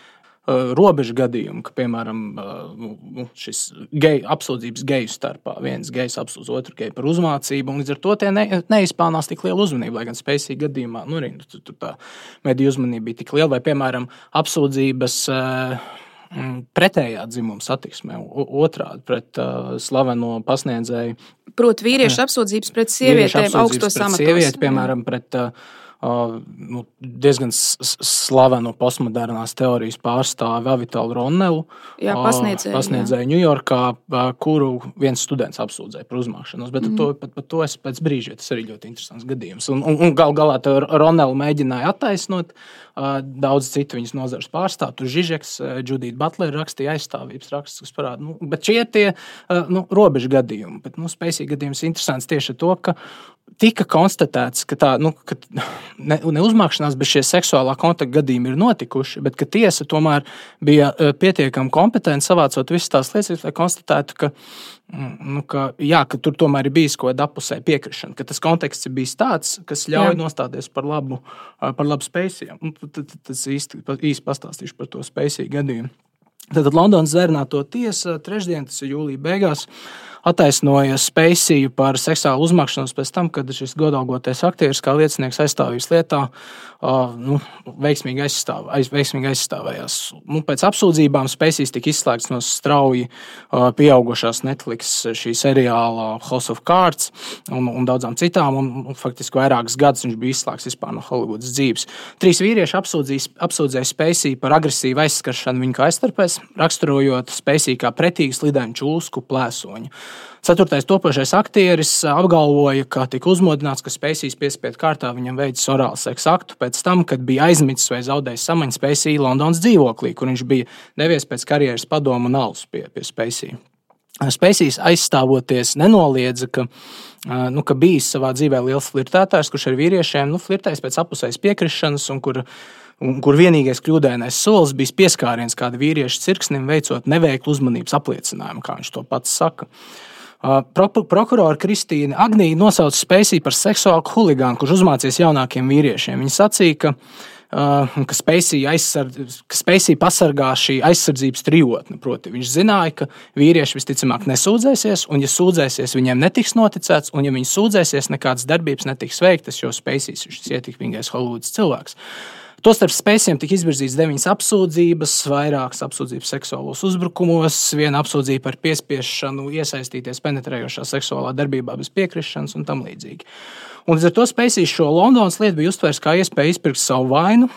[SPEAKER 2] robežu gadījumu, ka, piemēram, uh, nu, nu, šis geju apsūdzības geju starpā viens gejs apsūdz otru geju par uzmācību, un līdz ar to tie ne, neizpelnās tik lielu uzmanību. Lai gan spēcīgi gadījumā, nu, arī nu, tur, tur tā mediju uzmanība bija tik liela, vai, piemēram, apsūdzības. Uh, pretējā dzimuma satiksmē, otrādi pret uh, slaveno pasniedzēju.
[SPEAKER 1] Proti, vīriešu apsūdzības pret sievietēm augstos amatos.
[SPEAKER 2] Sievieti, piemēram, pret uh, nu, diezgan slavenu postmodernās teorijas pārstāvi Avitālu Ronnelu.
[SPEAKER 1] Jā, pasniedzēju,
[SPEAKER 2] pasniedzēju Ņujorkā, kuru viens students apsūdzēja par uzmākšanos. Bet mm. to, pat, pat to es pēc brīža, tas arī ļoti interesants gadījums. Un, un, un gal galā Ronnelu mēģināja attaisnot. Daudz citu viņas nozares pārstāvju, tur Žižeks, Judita Butlera rakstīja aizstāvības rakstus, kas parāda, nu, bet šie ir tie nu, robežu gadījumi. Bet, nu, spēcīgi gadījums interesants tieši ar to, ka tika konstatēts, ka tā nu, ka ne, neuzmākšanās, bet šie seksuālā kontakta gadījumi ir notikuši, bet ka tiesa tomēr bija pietiekami kompetenta savācot visas tās liecības, lai konstatētu, ka, nu, ka, jā, ka tur tomēr ir bijis kaut kāda apusē piekrišana, ka tas konteksts ir bijis tāds, kas ļauj jā. nostāties par labu, par labu spēciju. Nu, tas īsti, īsti pastāstīšu par to spēcīgu gadījumu. Tad Londonas zvērnāto tiesa trešdien, tas ir jūlija beigās, uh, attaisnoja Spēciju par seksuālu uzmākšanos pēc tam, kad šis godalgotais aktieris kā liecinieks aizstāvības lietā uh, nu, veiksmīgi, aizstāv, aiz, veiksmīgi aizstāvējās. Nu, pēc apsūdzībām Spēcijas tika izslēgts no strauji uh, pieaugušās Netflix šī seriāla House of Cards un, un daudzām citām, un, un faktiski vairākus gadus viņš bija izslēgts vispār no Holivudas dzīves. Trīs vīrieši apsūdzēja Spēciju par agresīvu aizskaršanu viņa kājstarpēs, raksturojot Spēciju kā pretīgu slidēnu čūsku plēsoņu. Ceturtais topošais aktieris apgalvoja, ka tika uzmodināts, ka Spēcīs piespiedu kārtā viņam veicis orālu seksu aktu pēc tam, kad bija aizmisis vai zaudējis samaņu Spēcī Londonas dzīvoklī, kur viņš bija devies pēc karjeras padomu un alus pie, pie Spēcī. Spēcīs aizstāvoties nenoliedza, ka, nu, ka bijis savā dzīvē liels flirtētājs, kurš ar vīriešiem nu, flirtējis pēc apusējas piekrišanas un kur un kur vienīgais kļūdainais solis bija pieskāriens kāda vīrieša cirksnim, veicot neveiklu uzmanības apliecinājumu, kā viņš to pats saka. Pro, prokurora Kristīna Agnija nosauca Spēciju par seksuālu huligānu, kurš uzmācījās jaunākiem vīriešiem. Viņa sacīja, ka, uh, ka Spēcija pasargā šī aizsardzības trijotne. Proti, viņš zināja, ka vīrieši visticamāk nesūdzēsies, un, ja sūdzēsies, viņiem netiks noticēts, un, ja viņi sūdzēsies, nekādas darbības netiks veiktas, jo Spēcijas ir šis ietekmīgais Holivudas cilvēks. Tostarp spēciem tika izvirzītas deviņas apsūdzības, vairākas apsūdzības seksuālos uzbrukumos, viena apsūdzība par piespiešanu iesaistīties penetrējošā seksuālā darbībā bez piekrišanas un tam līdzīgi. Un līdz ar to spēcīs šo Londonas lietu bija uztvērts kā iespēju izpirkt savu vainu,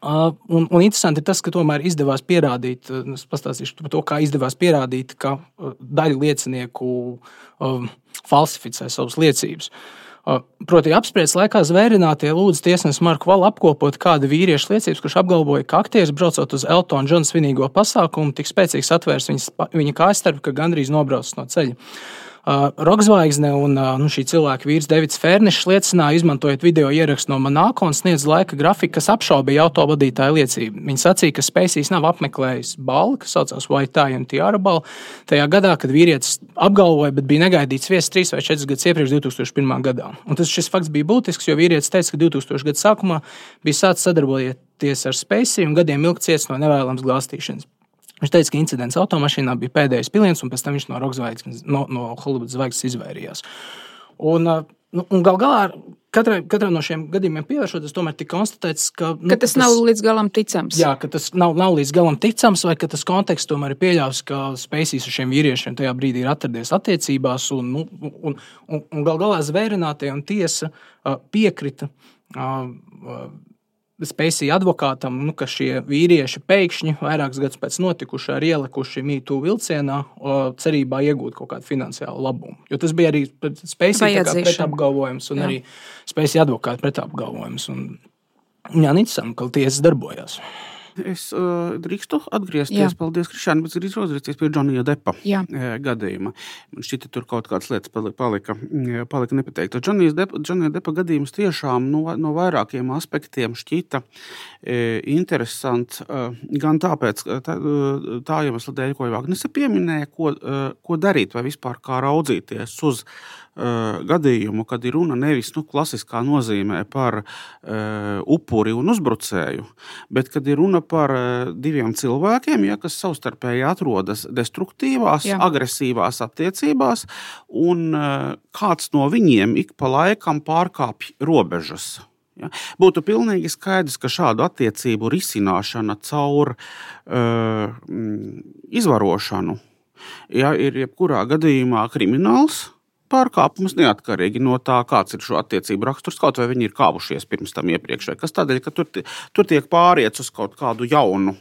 [SPEAKER 2] Uh, un, un interesanti ir tas, ka tomēr izdevās pierādīt, es pastāstīšu par to, kā izdevās pierādīt, ka daļa liecinieku uh, falsificē savas liecības. Proti, apspriedzes laikā zvērinātie lūdza tiesnesi Marku Valu apkopot kādu vīriešu liecības, kurš apgalvoja, ka aktieris braucot uz Eltona Džona svinīgo pasākumu, tik spēcīgs atvērs viņas, viņa kājstarpu, ka gandrīz nobraucis no ceļa. Uh, Rokzvaigzne un uh, nu, šī cilvēka vīrs Davids Fērnišs liecināja, izmantojot video ierakstu no Monako un sniedz laika grafiku, kas apšaubīja autovadītāju liecību. Viņa sacīja, ka Spēcīs nav apmeklējis balvu, kas saucās White Tie un Tiara balvu. Tajā gadā, kad vīrietis apgalvoja, bet bija negaidīts viesis trīs vai četrus gadus iepriekš, 2001. gadā. Un tas šis fakts bija būtisks, jo vīrietis teica, ka 2000. gada sākumā bija sācis sadarboties ar Spēciju un gadiem ilgi cietis no nevēlamas glāstīšanas. Viņš teica, ka incidents automašīnā bija pēdējais piliens, un pēc tam viņš no Rockzvaigznes, no, no Hollywoods zvaigznes izvairījās. Un, nu, un gal galā katrai, katrai no šiem gadījumiem pievēršoties, tomēr tika konstatēts, ka,
[SPEAKER 1] nu, ka tas, tas nav līdz galam ticams.
[SPEAKER 2] Jā, ka tas nav, nav līdz galam ticams, vai ka tas konteksts tomēr ir pieļāvis, ka Spēcīs ar šiem vīriešiem tajā brīdī ir atradies attiecībās, un, nu, un, un, un gal galā zvērinātie un tiesa piekrita. Spēcīja advokātam, nu, ka šie vīrieši pēkšņi, vairākus gadus pēc notikušā, ir ielikuši mītu vilcienā, cerībā iegūt kaut kādu finansiālu labumu. Jo tas bija arī Spēcīja pretapgalvojums un jā. arī Spēcīja advokāta pretapgalvojums. Un, jā, nicam, ka tiesas darbojās.
[SPEAKER 3] Es uh, drīkstu atgriezties, Jā. paldies, Krišāna, bet drīkstu atgriezties pie Džonija Depa Jā. gadījuma. Man šķita, tur kaut kādas lietas palika, palika nepateiktas. Džonija Depa, Džonija Depa gadījums tiešām no, no vairākiem aspektiem šķita e, interesants. E, gan tāpēc, tā, tā iemesla dēļ, ko jau Agnese pieminēja, ko, e, ko darīt vai vispār kā raudzīties uz gadījumu, kad ir runa nevis nu, klasiskā nozīmē par uh, upuri un uzbrucēju, bet kad ir runa par uh, diviem cilvēkiem, ja, kas savstarpēji atrodas destruktīvās, Jā. agresīvās attiecībās, un kāds no viņiem ik pa laikam pārkāpj robežas. Ja? Būtu pilnīgi skaidrs, ka šādu attiecību risināšana caur uh, izvarošanu ja, ir jebkurā gadījumā krimināls pārkāpumus neatkarīgi no tā, kāds ir šo attiecību raksturs, kaut vai viņi ir kāpušies pirms tam iepriekš, vai kas tādēļ, ka tur, tur tiek pāriets uz kaut kādu jaunu,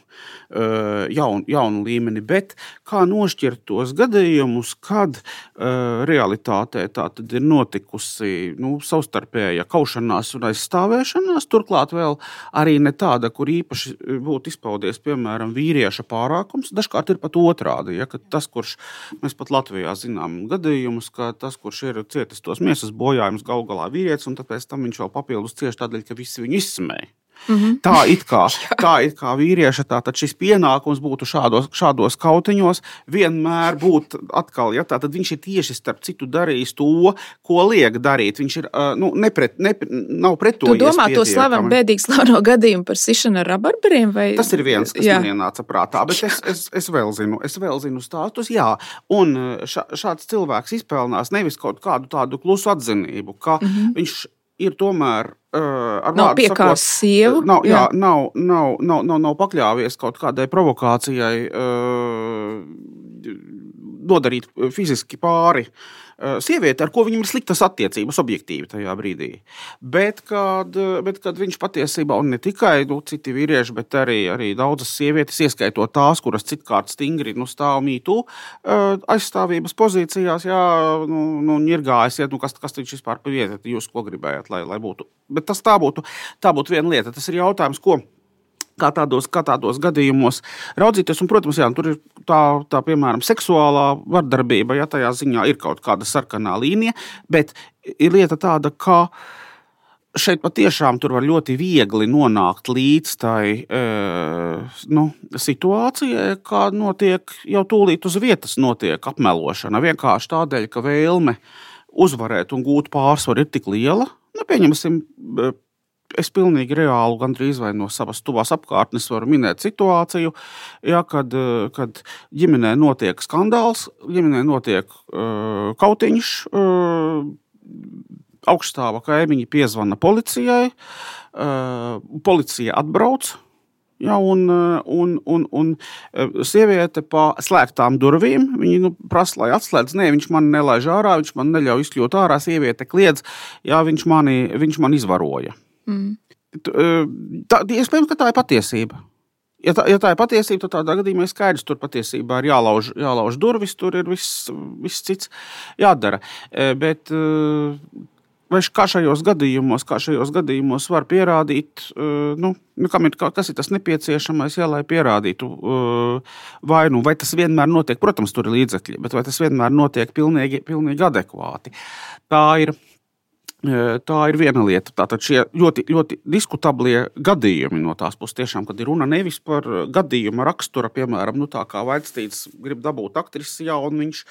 [SPEAKER 3] jaunu, jaunu līmeni. Bet kā nošķirt tos gadījumus, kad uh, realitātē tā tad ir notikusi nu, savstarpēja kaušanās un aizstāvēšanās, turklāt vēl arī ne tāda, kur īpaši būtu izpaudies, piemēram, vīrieša pārākums, dažkārt ir pat otrādi, ja, tas, kurš mēs pat Latvijā zinām gadījumus, ka tas, kurš ir cietis tos miesas bojājumus, galu galā vīrietis, un tāpēc tam viņš vēl papildus cieši tādēļ, ka visi viņu izsmēja. Mm -hmm. Tā it kā, tā it kā vīrieša tātad šis pienākums būtu šādos, šādos kautiņos, vienmēr būt atkal, ja tātad viņš ir tieši starp citu darījis to, ko liek darīt. Viņš ir, nu, nepret, nepre, nav pret to.
[SPEAKER 1] Tu domā to slavenu, bēdīgi slaveno gadījumu par sišanu ar rabarberiem? Vai...
[SPEAKER 3] Tas ir viens, kas jā. man ienāca prātā, bet es, es, es vēl zinu, es vēl zinu stāstus, jā. Un šā, šāds cilvēks izpelnās nevis kaut kādu tādu klusu atzinību, ka mm -hmm. viņš ir tomēr uh,
[SPEAKER 1] nav piekāpis sievu.
[SPEAKER 3] Nav, jā. Jā, nav, nav, nav, nav, nav pakļāvies kaut kādai provokācijai, uh, nodarīt fiziski pāri. Eh, sieviete, ar ko viņam ir sliktas attiecības, objektīvi tajā brīdī. Bet kad, eh, bet kad viņš patiesībā, un ne tikai nu, citi vīrieši, bet arī, arī daudzas sievietes, ieskaitot tās, kuras citkārt stingri nu, stāv mītū eh, aizstāvības pozīcijās, jā, nu, nu ņirgājas, nu, kas, kas viņš vispār vietu, jūs ko gribējāt, lai, lai būtu. Bet tas tā būtu, tā būtu viena lieta. Tas ir jautājums, ko kā tādos, kā tādos gadījumos raudzīties. Un, protams, jā, tur ir tā, tā, piemēram, seksuālā vardarbība, ja tajā ziņā ir kaut kāda sarkanā līnija, bet ir lieta tāda, ka šeit patiešām tur var ļoti viegli nonākt līdz tai e, nu, situācijai, kā notiek jau tūlīt uz vietas notiek apmelošana. Vienkārši tādēļ, ka vēlme uzvarēt un gūt pārsvaru ir tik liela. Nu, pieņemsim, es pilnīgi reāli, gandrīz vai no savas tuvās apkārtnes varu minēt situāciju, ja, kad, eh, kad ģimenē notiek skandāls, ģimenē notiek uh, kautiņš. Uh, Augstāva kaimiņi piezvana policijai, uh, policija atbrauc, Ja, un, un, un, un sieviete pa slēgtām durvīm. Viņa nu, prasa, lai atslēdz. Nē, viņš man nelaiž ārā, viņš man neļauj izkļūt ārā. Sieviete kliedz, ja viņš mani, viņš man izvaroja. Mm. Tā, iespējams, ka tā ir patiesība. Ja tā, ja tā ir patiesība, tad tādā gadījumā ir skaidrs, ka tur patiesībā ir jālauž, jālauž durvis, tur ir viss, viss cits jādara. Bet vai kā šajos gadījumos, kā šajos gadījumos var pierādīt, nu, nu ir, kas ir tas nepieciešamais, jā, lai pierādītu vainu? Vai tas vienmēr notiek? Protams, tur ir līdzekļi, bet vai tas vienmēr notiek pilnīgi, pilnīgi adekvāti? Tā ir Tā ir viena lieta. Tātad šie ļoti, ļoti diskutablie gadījumi no tās puses, tiešām, kad ir runa nevis par gadījuma rakstura, piemēram, nu, tā kā Vaitstīts grib dabūt aktrisi, jā, un viņš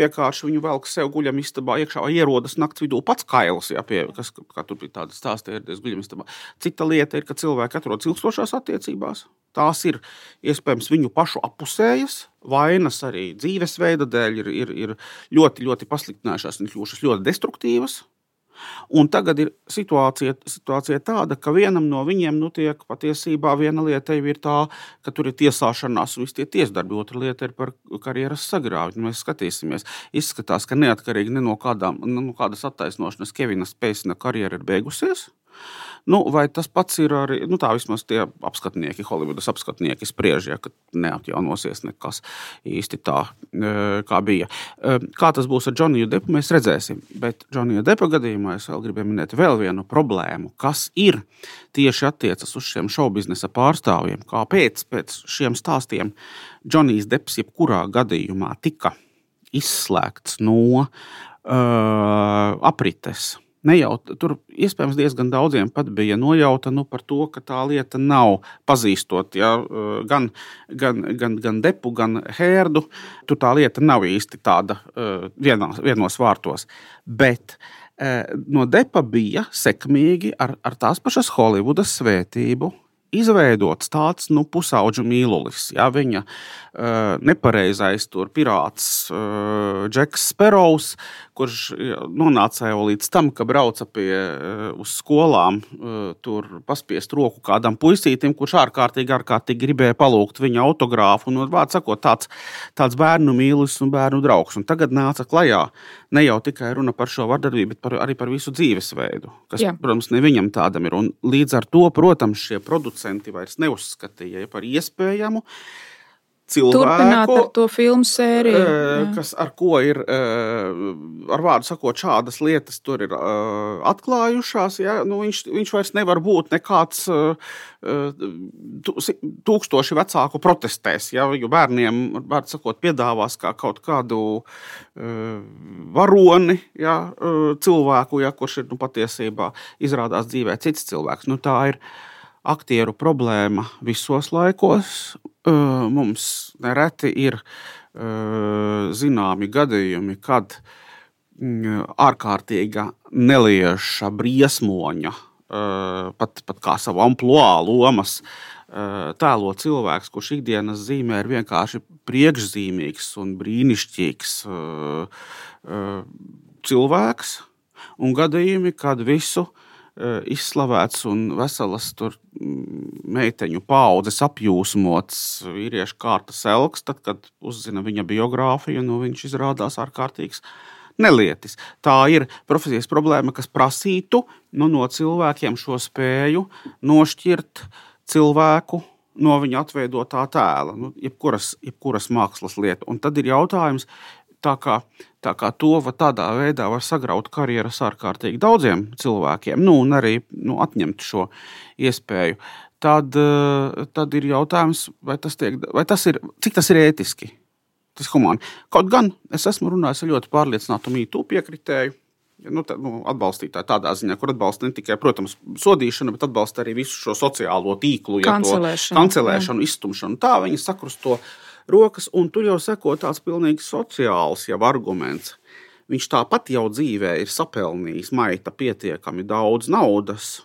[SPEAKER 3] vienkārši viņu velk sev guļam istabā iekšā, vai ierodas nakts vidū pats kails, jā, pie, kas, kā tur bija tāda stāsta, ieradies guļam istabā. Cita lieta ir, ka cilvēki atrodas ilgstošās attiecībās. Tās ir iespējams viņu pašu apusējas, vainas arī dzīvesveida dēļ ir, ir, ir ļoti, ļoti pasliktinājušās un kļuvušas ļoti destruktīvas. Un tagad ir situācija, situācija tāda, ka vienam no viņiem nu, tiek patiesībā viena lieta ir tā, ka tur ir tiesāšanās un visi tie tiesdarbi. Otra lieta ir par karjeras sagrāvi. Mēs skatīsimies. Izskatās, ka neatkarīgi ne no, kādām, no kādas attaisnošanas Kevina Spēcina karjera ir beigusies. Nu, vai tas pats ir arī nu, tā, vismaz tie apskatnieki, Holivudas apskatnieki spriež, ja, neatjaunosies nekas īsti tā, e, kā bija. E, kā tas būs ar Džoniju Depu, mēs redzēsim. Bet Džonija Depa gadījumā es vēl gribēju minēt vēl vienu problēmu, kas ir tieši attiecas uz šiem šaubiznesa pārstāvjiem. Kāpēc pēc šiem stāstiem Džonijs Deps jebkurā gadījumā tika izslēgts no uh, aprites? Nejauta, tur iespējams diezgan daudziem pat bija nojauta nu, par to, ka tā lieta nav pazīstot ja, eh, gan, gan, gan, gan depu, gan hērdu. Tur tā lieta nav īsti tāda eh, vienos, vienos vārtos. Bet eh, no depa bija sekmīgi ar, ar tās pašas Holivudas svētību izveidots tāds nu, pusauģu mīlulis. Ja, viņa uh, nepareizais tur pirāts uh, Džeks Sperovs, kurš nonāca jau līdz tam, ka brauca pie, uh, uz skolām, uh, tur paspiest roku kādam puisītim, kurš ārkārtīgi, ārkārtīgi gribēja palūgt viņa autogrāfu. Un, vārds sakot, tāds, tāds bērnu mīlulis un bērnu draugs. Un tagad nāca klajā ne jau tikai runa par šo vardarbību, bet par, arī par visu dzīvesveidu, kas, Jā. protams, ne viņam tādam ir. Un līdz ar to, protams, šie producenti vairs neuzskatīja par iespējamu cilvēku.
[SPEAKER 1] Turpināt ar to filmu sēriju.
[SPEAKER 3] Jā. Kas ar ko ir, ar vārdu sakot, šādas lietas tur ir atklājušās. Ja? Nu, viņš, viņš vairs nevar būt nekāds tūkstoši vecāku protestēs. Ja? Jo bērniem, vārdu sakot, piedāvās kā kaut kādu varoni, ja? cilvēku, ja? kurš ir nu, patiesībā izrādās dzīvē cits cilvēks. Nu, tā ir aktieru problēma visos laikos. Mums nereti ir zināmi gadījumi, kad ārkārtīga nelieša briesmoņa, pat, pat kā savu amplitūdu lomas, tēlo cilvēks, kurš ikdienas zīmē ir vienkārši priekšzīmīgs un brīnišķīgs cilvēks, un gadījumi, kad visu Eh, izslavēts un veselas tur mm, meiteņu paudzes apjūsmots vīriešu kārtas elks, tad, kad uzzina viņa biogrāfiju, nu, viņš izrādās ārkārtīgs nelietis. Tā ir profesijas problēma, kas prasītu nu, no cilvēkiem šo spēju nošķirt cilvēku no viņa atveidotā tēla, nu, jebkuras, jebkuras mākslas lieta. Un tad ir jautājums, tā kā, tā kā to va, tādā veidā var sagraut karjeras ārkārtīgi daudziem cilvēkiem, nu, un arī nu, atņemt šo iespēju. Tad, eh, tad ir jautājums, vai tas, tiek, vai tas ir, cik tas ir ētiski, tas humāni. Kaut gan es esmu runājis ar ļoti pārliecinātu mītu piekritēju, nu, tā, nu, atbalstītāji tādā ziņā, kur atbalsta ne tikai, protams, sodīšanu, bet atbalsta arī visu šo sociālo tīklu, ja kancelēšanu, kancelēšanu iztumšanu. Tā viņi sakrusto rokas, un tur jau seko tāds pilnīgi sociāls jau arguments. Viņš tāpat jau dzīvē ir sapelnījis maita pietiekami daudz naudas,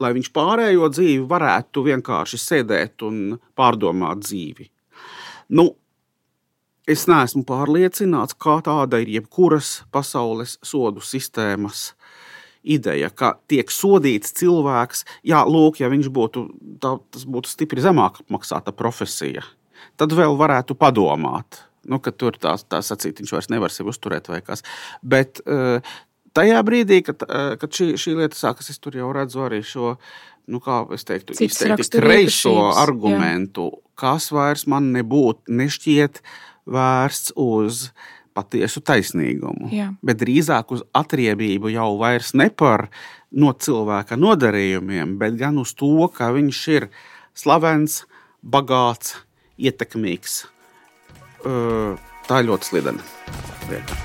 [SPEAKER 3] lai viņš pārējo dzīvi varētu vienkārši sēdēt un pārdomāt dzīvi. Nu, es neesmu pārliecināts, kā tāda ir jebkuras pasaules sodu sistēmas ideja, ka tiek sodīts cilvēks, jā, lūk, ja viņš būtu, tā, tas būtu stipri zemāk apmaksāta profesija tad vēl varētu padomāt. Nu, ka tur tā, tā sacīt, viņš vairs nevar sevi uzturēt vai kas. Bet uh, tajā brīdī, kad, uh, kad šī, šī lieta sākas, es tur jau redzu arī šo, nu, kā es teiktu, izteikti kreiso argumentu, jā. kas vairs man nebūtu, nešķiet vērsts uz patiesu taisnīgumu, jā. bet drīzāk uz atriebību jau vairs ne par no cilvēka nodarījumiem, bet gan uz to, ka viņš ir slavens, bagāts, ietekmīgs. Tā ir ļoti slidena lieta.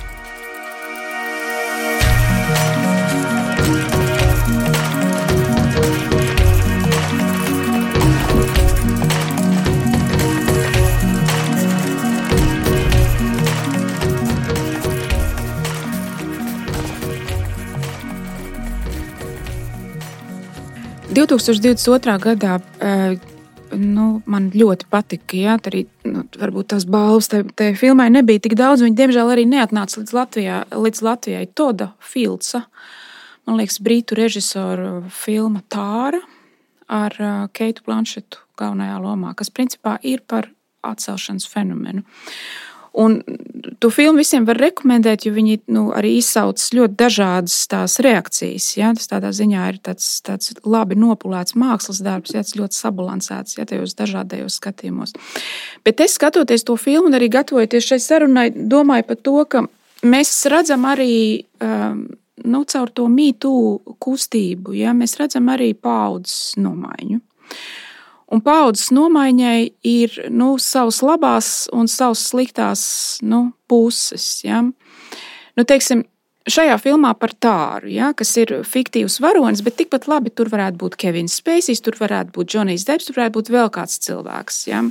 [SPEAKER 1] Divtūkstoš divdesmit otrā gadā nu, man ļoti patika. Jā, arī nu, varbūt tās balvas tajā filmai nebija tik daudz. Viņa, diemžēl, arī neatnāca līdz, Latvijā, līdz Latvijai. Toda Filca, man liekas, brītu režisora filma Tāra ar Keitu Planšetu galvenajā lomā, kas principā ir par atcelšanas fenomenu. Un to filmu visiem var rekomendēt, jo viņi nu, arī izsauc ļoti dažādas tās reakcijas. Ja? Tas tādā ziņā ir tāds, tāds labi nopulēts mākslas darbs, ja? tas ļoti sabalansēts ja? tajos dažādajos skatījumos. Bet es skatoties to filmu un arī gatavojoties šai sarunai, domāju par to, ka mēs redzam arī. Um, nu, caur to mītu kustību, ja, mēs redzam arī paudzes nomaiņu. Un paudzes nomaiņai ir nu, savas labās un savas sliktās nu, puses. Ja. Nu, teiksim, Šajā filmā par tāru, ja, kas ir fiktīvs varonis, bet tikpat labi tur varētu būt Kevins Spēcīs, tur varētu būt Džonijs Debs, tur varētu būt vēl kāds cilvēks. Ja.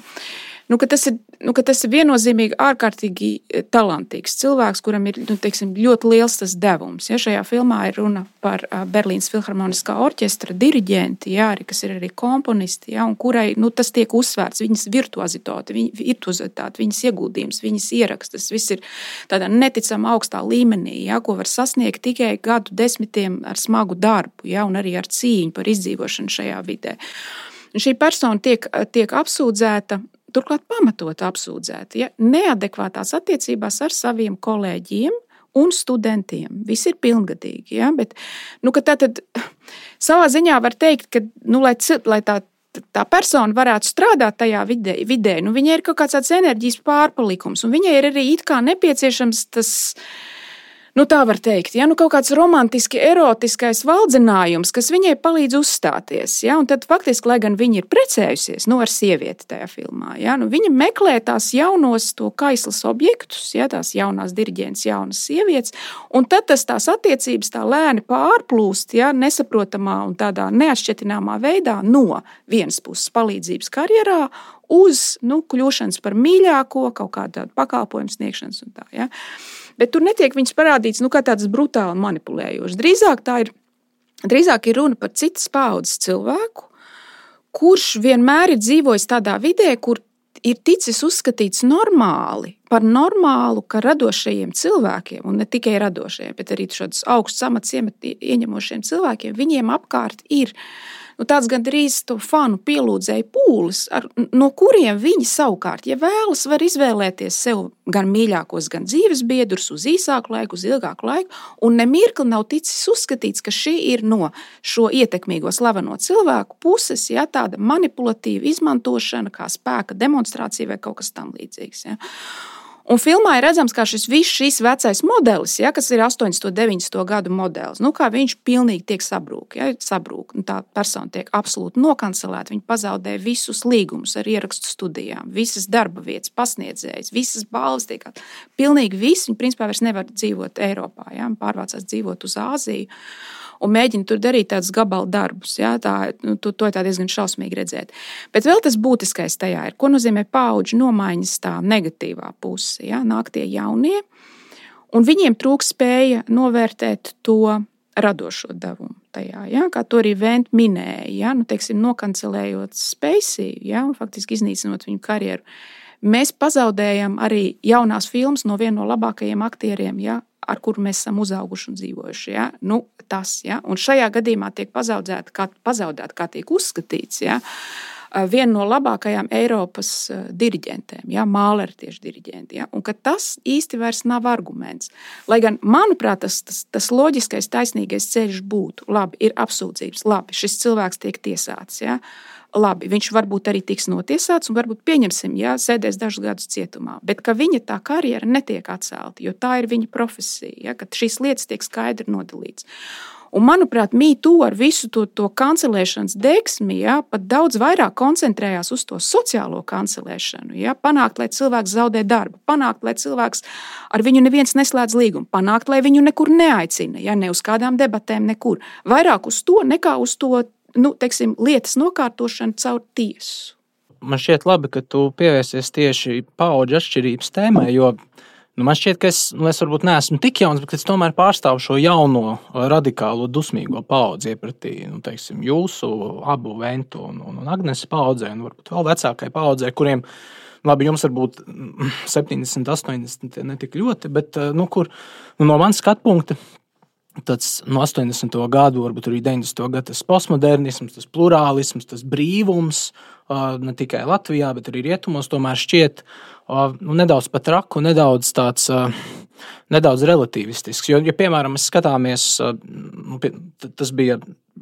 [SPEAKER 1] Nu, tas ir nu, tas ir viennozīmīgi ārkārtīgi e, talantīgs cilvēks, kuram ir nu, teiksim, ļoti liels tas devums. Ja, šajā filmā ir runa par Berlīnas Filharmoniskā orķestra diriģenti, ja, arī, kas ir arī komponisti, ja, kurai nu, tas tiek uzsvērts, viņas virtuozitāte, viņa, virtuozitāte, viņas ieguldījums, viņas ieraksts. Tas viss ir tādā neticamā augstā līmenī, ja, ko var sasniegt tikai gadu desmitiem ar smagu darbu ja, un arī ar cīņu par izdzīvošanu šajā vidē. Un šī persona tiek, tiek apsūdzēta turklāt pamatot apsūdzēti, ja, neadekvātās attiecībās ar saviem kolēģiem un studentiem. Visi ir pilngadīgi. Ja, bet, nu, tātad, savā ziņā var teikt, ka, nu, lai, lai tā tā persona varētu strādāt tajā vidē, vidē nu, viņai ir kaut kāds enerģijas pārpalikums, un viņai ir arī nepieciešams tas nu, tā var teikt, ja, nu, kaut kāds romantiski, erotiskais valdzinājums, kas viņai palīdz uzstāties. Ja, un tad faktiski, lai gan viņa ir precējusies nu, ar sievieti tajā filmā, ja, nu, viņa meklē tās jaunos, to kaislas objektus, ja, tās jaunās diriģents, jaunas sievietes, un tad tas tās attiecības tā lēni pārplūst, ja, nesaprotamā un tādā neatšķetināmā veidā no vienas puses palīdzības karjerā uz nu, kļūšanas par mīļāko, kaut kādu pakalpojumu sniegšanas un tā. Ja bet tur netiek viņas parādīts nu, kā tāds brutāli manipulējošs. Drīzāk tā ir, drīzāk ir runa par citas paudzes cilvēku, kurš vienmēr ir dzīvojis tādā vidē, kur ir ticis uzskatīts normāli, par normālu, ka radošajiem cilvēkiem, un ne tikai radošajiem, bet arī šādus augstus amats ieņemošiem cilvēkiem, viņiem apkārt ir nu, tāds gandrīz to fanu pielūdzēju pūlis, ar, no kuriem viņi savukārt, ja vēlas, var izvēlēties sev gan mīļākos, gan dzīves biedrus uz īsāku laiku, uz ilgāku laiku. Un nemirkli nav ticis uzskatīts, ka šī ir no šo ietekmīgo slaveno cilvēku puses, ja tāda manipulatīva izmantošana, kā spēka demonstrācija vai kaut kas tamlīdzīgs. Ja. Un filmā ir redzams, kā šis viss šis vecais modelis, ja, kas ir 80. un 90. gadu modelis, nu, kā viņš pilnīgi tiek sabrūk. Ja, sabrūk nu, tā persona tiek absolūti nokancelēta. Viņa pazaudē visus līgumus ar ierakstu studijām, visas darba vietas, pasniedzējas, visas balvas. Tiek, pilnīgi viss. Viņa principā vairs nevar dzīvot Eiropā, ja, pārvācās dzīvot uz Āziju un mēģina tur darīt tādus gabalu darbus. Ja? Tā, nu, to, to ir diezgan šausmīgi redzēt. Bet vēl tas būtiskais tajā ir, ko nozīmē paudžu nomaiņas tā negatīvā puse. Ja? Nāk tie jaunie, un viņiem trūks spēja novērtēt to radošo devumu tajā. Ja? Kā to arī Venta minēja, ja? nu, teiksim, nokancelējot spēcīgu, ja? un faktiski iznīcinot viņu karjeru. Mēs pazaudējam arī jaunās filmas no viena no labākajiem aktieriem, ja? Ar kuru mēs esam uzauguši un dzīvojuši. Ja? Nu, tas, ja? Un šajā gadījumā tiek pazaudēta, kā, pazaudēta, kā tiek uzskatīts. Ja? Viena no labākajām Eiropas diriģentēm, ja, Mālera tieši diriģenti. Ja, un tas īsti vairs nav arguments. Lai gan, manuprāt, tas, tas, tas loģiskais, taisnīgais ceļš būtu, labi, ir apsūdzības, labi, šis cilvēks tiek tiesāts. Ja, labi, viņš varbūt arī tiks notiesāts, un varbūt pieņemsim, ja sēdēs dažus gadus cietumā. Bet ka viņa tā karjera netiek atcelta, jo tā ir viņa profesija, ja, ka šīs lietas tiek skaidri nodalītas. Un, manuprāt, Mītū ar visu to, to kancelēšanas deksmi ja, pat daudz vairāk koncentrējās uz to sociālo kancelēšanu. Ja, panākt, lai cilvēks zaudē darbu, panākt, lai cilvēks ar viņu neviens neslēdz līgumu, panākt, lai viņu nekur neaicina, ja ne uz kādām debatēm, nekur. Vairāk uz to nekā uz to nu, teiksim, lietas nokārtošanu caur tiesu.
[SPEAKER 2] Man šķiet labi, ka tu pievērsies tieši paudžu atšķirības tēmai, jo Nu, man šķiet, ka es, nu, es varbūt neesmu tik jauns, bet es tomēr pārstāvu šo jauno, radikālo, dusmīgo paudzi iepratī nu, teiksim, jūsu abu Ventu un, un, un Agnēs paudzē, un varbūt vēl vecākai paudzē, kuriem labi, jums varbūt 70, 80 ne tik ļoti, bet nu, kur, nu, no manas skatu punkta tāds no 80. gadu, varbūt arī 90. gada tas postmodernisms, tas plurālisms, tas brīvums, ne tikai Latvijā, bet arī rietumos, tomēr šķiet nu, nedaudz pat raku, nedaudz tāds. Nedaudz relativistisks. Jo, ja, piemēram, mēs skatāmies, nu, tas bija